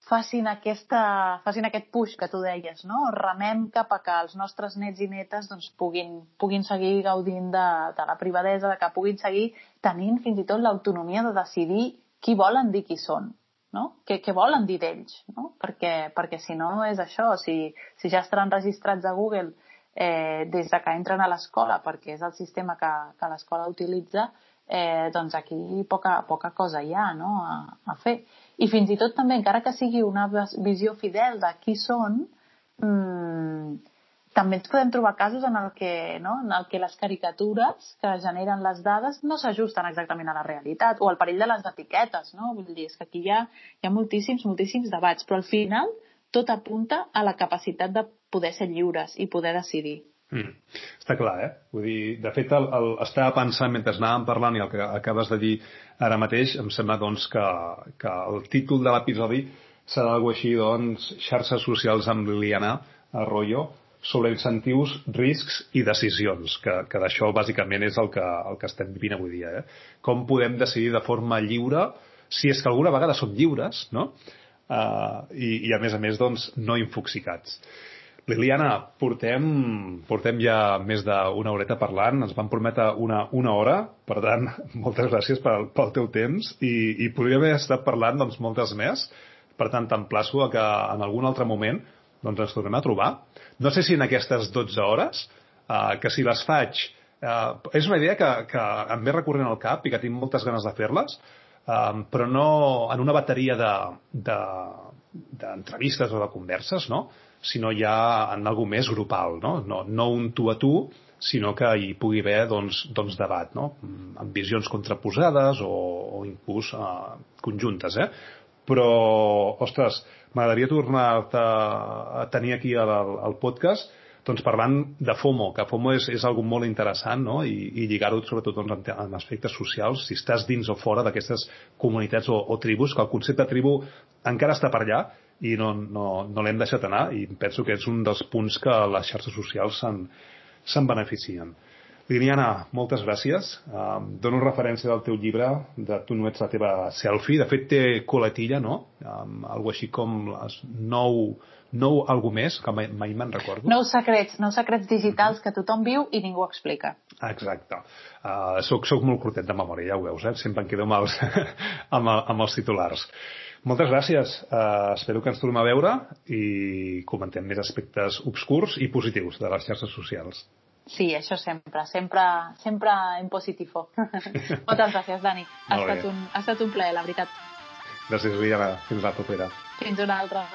facin, aquesta, facin aquest push que tu deies, no? remem cap a que els nostres nets i netes doncs, puguin, puguin seguir gaudint de, de la privadesa, de que puguin seguir tenint fins i tot l'autonomia de decidir qui volen dir qui són no? Què, què volen dir d'ells, no? Perquè, perquè si no és això, si, si ja estaran registrats a Google eh, des de que entren a l'escola, perquè és el sistema que, que l'escola utilitza, eh, doncs aquí poca, poca cosa hi ha no? a, a fer. I fins i tot també, encara que sigui una visió fidel de qui són, mmm, també ens podem trobar casos en el que, no, en el que les caricatures que generen les dades no s'ajusten exactament a la realitat o al perill de les etiquetes, no? Vull dir, és que aquí hi ha, hi ha moltíssims, moltíssims debats, però al final tot apunta a la capacitat de poder ser lliures i poder decidir. Mm. Està clar, eh? Vull dir, de fet, el, el, estava pensant mentre anàvem parlant i el que acabes de dir ara mateix, em sembla doncs, que, que el títol de l'episodi serà alguna així, doncs, xarxes socials amb Liliana Arroyo, sobre incentius, riscs i decisions, que, que d'això bàsicament és el que, el que estem vivint avui dia. Eh? Com podem decidir de forma lliure, si és que alguna vegada som lliures, no? Uh, i, i a més a més doncs, no infoxicats. Liliana, portem, portem ja més d'una horeta parlant, ens van prometre una, una hora, per tant, moltes gràcies pel, pel teu temps i, i podríem haver estat parlant doncs, moltes més, per tant, t'emplaço a que en algun altre moment doncs ens tornem a trobar. No sé si en aquestes 12 hores, eh, que si les faig... Eh, és una idea que, que em ve recorrent al cap i que tinc moltes ganes de fer-les, eh, però no en una bateria d'entrevistes de, de, o de converses, no? sinó ja en algú més grupal, no? No, no un tu a tu, sinó que hi pugui haver doncs, doncs debat, no? amb visions contraposades o, o inclús eh, conjuntes. Eh? Però, ostres, m'agradaria tornar a tenir aquí al, al podcast doncs parlant de FOMO, que FOMO és, és algo molt interessant no? i, i lligar-ho sobretot doncs, en, en aspectes socials, si estàs dins o fora d'aquestes comunitats o, o tribus, que el concepte de tribu encara està per allà i no, no, no l'hem deixat anar i penso que és un dels punts que les xarxes socials se'n beneficien. Liliana, moltes gràcies. Um, dono referència del teu llibre de Tu no ets la teva selfie. De fet, té coletilla, no? Um, algo així com les nou, nou algo més, que mai, mai me'n recordo. Nou secrets, nou secrets digitals que tothom viu i ningú explica. Exacte. Uh, soc, soc molt curtet de memòria, ja ho veus, eh? Sempre em quedo amb els, amb, amb els titulars. Moltes gràcies. Uh, espero que ens tornem a veure i comentem més aspectes obscurs i positius de les xarxes socials. Sí, això sempre, sempre, sempre en positiu. Moltes gràcies, Dani. Ha estat, un, ha estat un plaer, la veritat. Gràcies, Liana. Fins la propera. Fins una altra.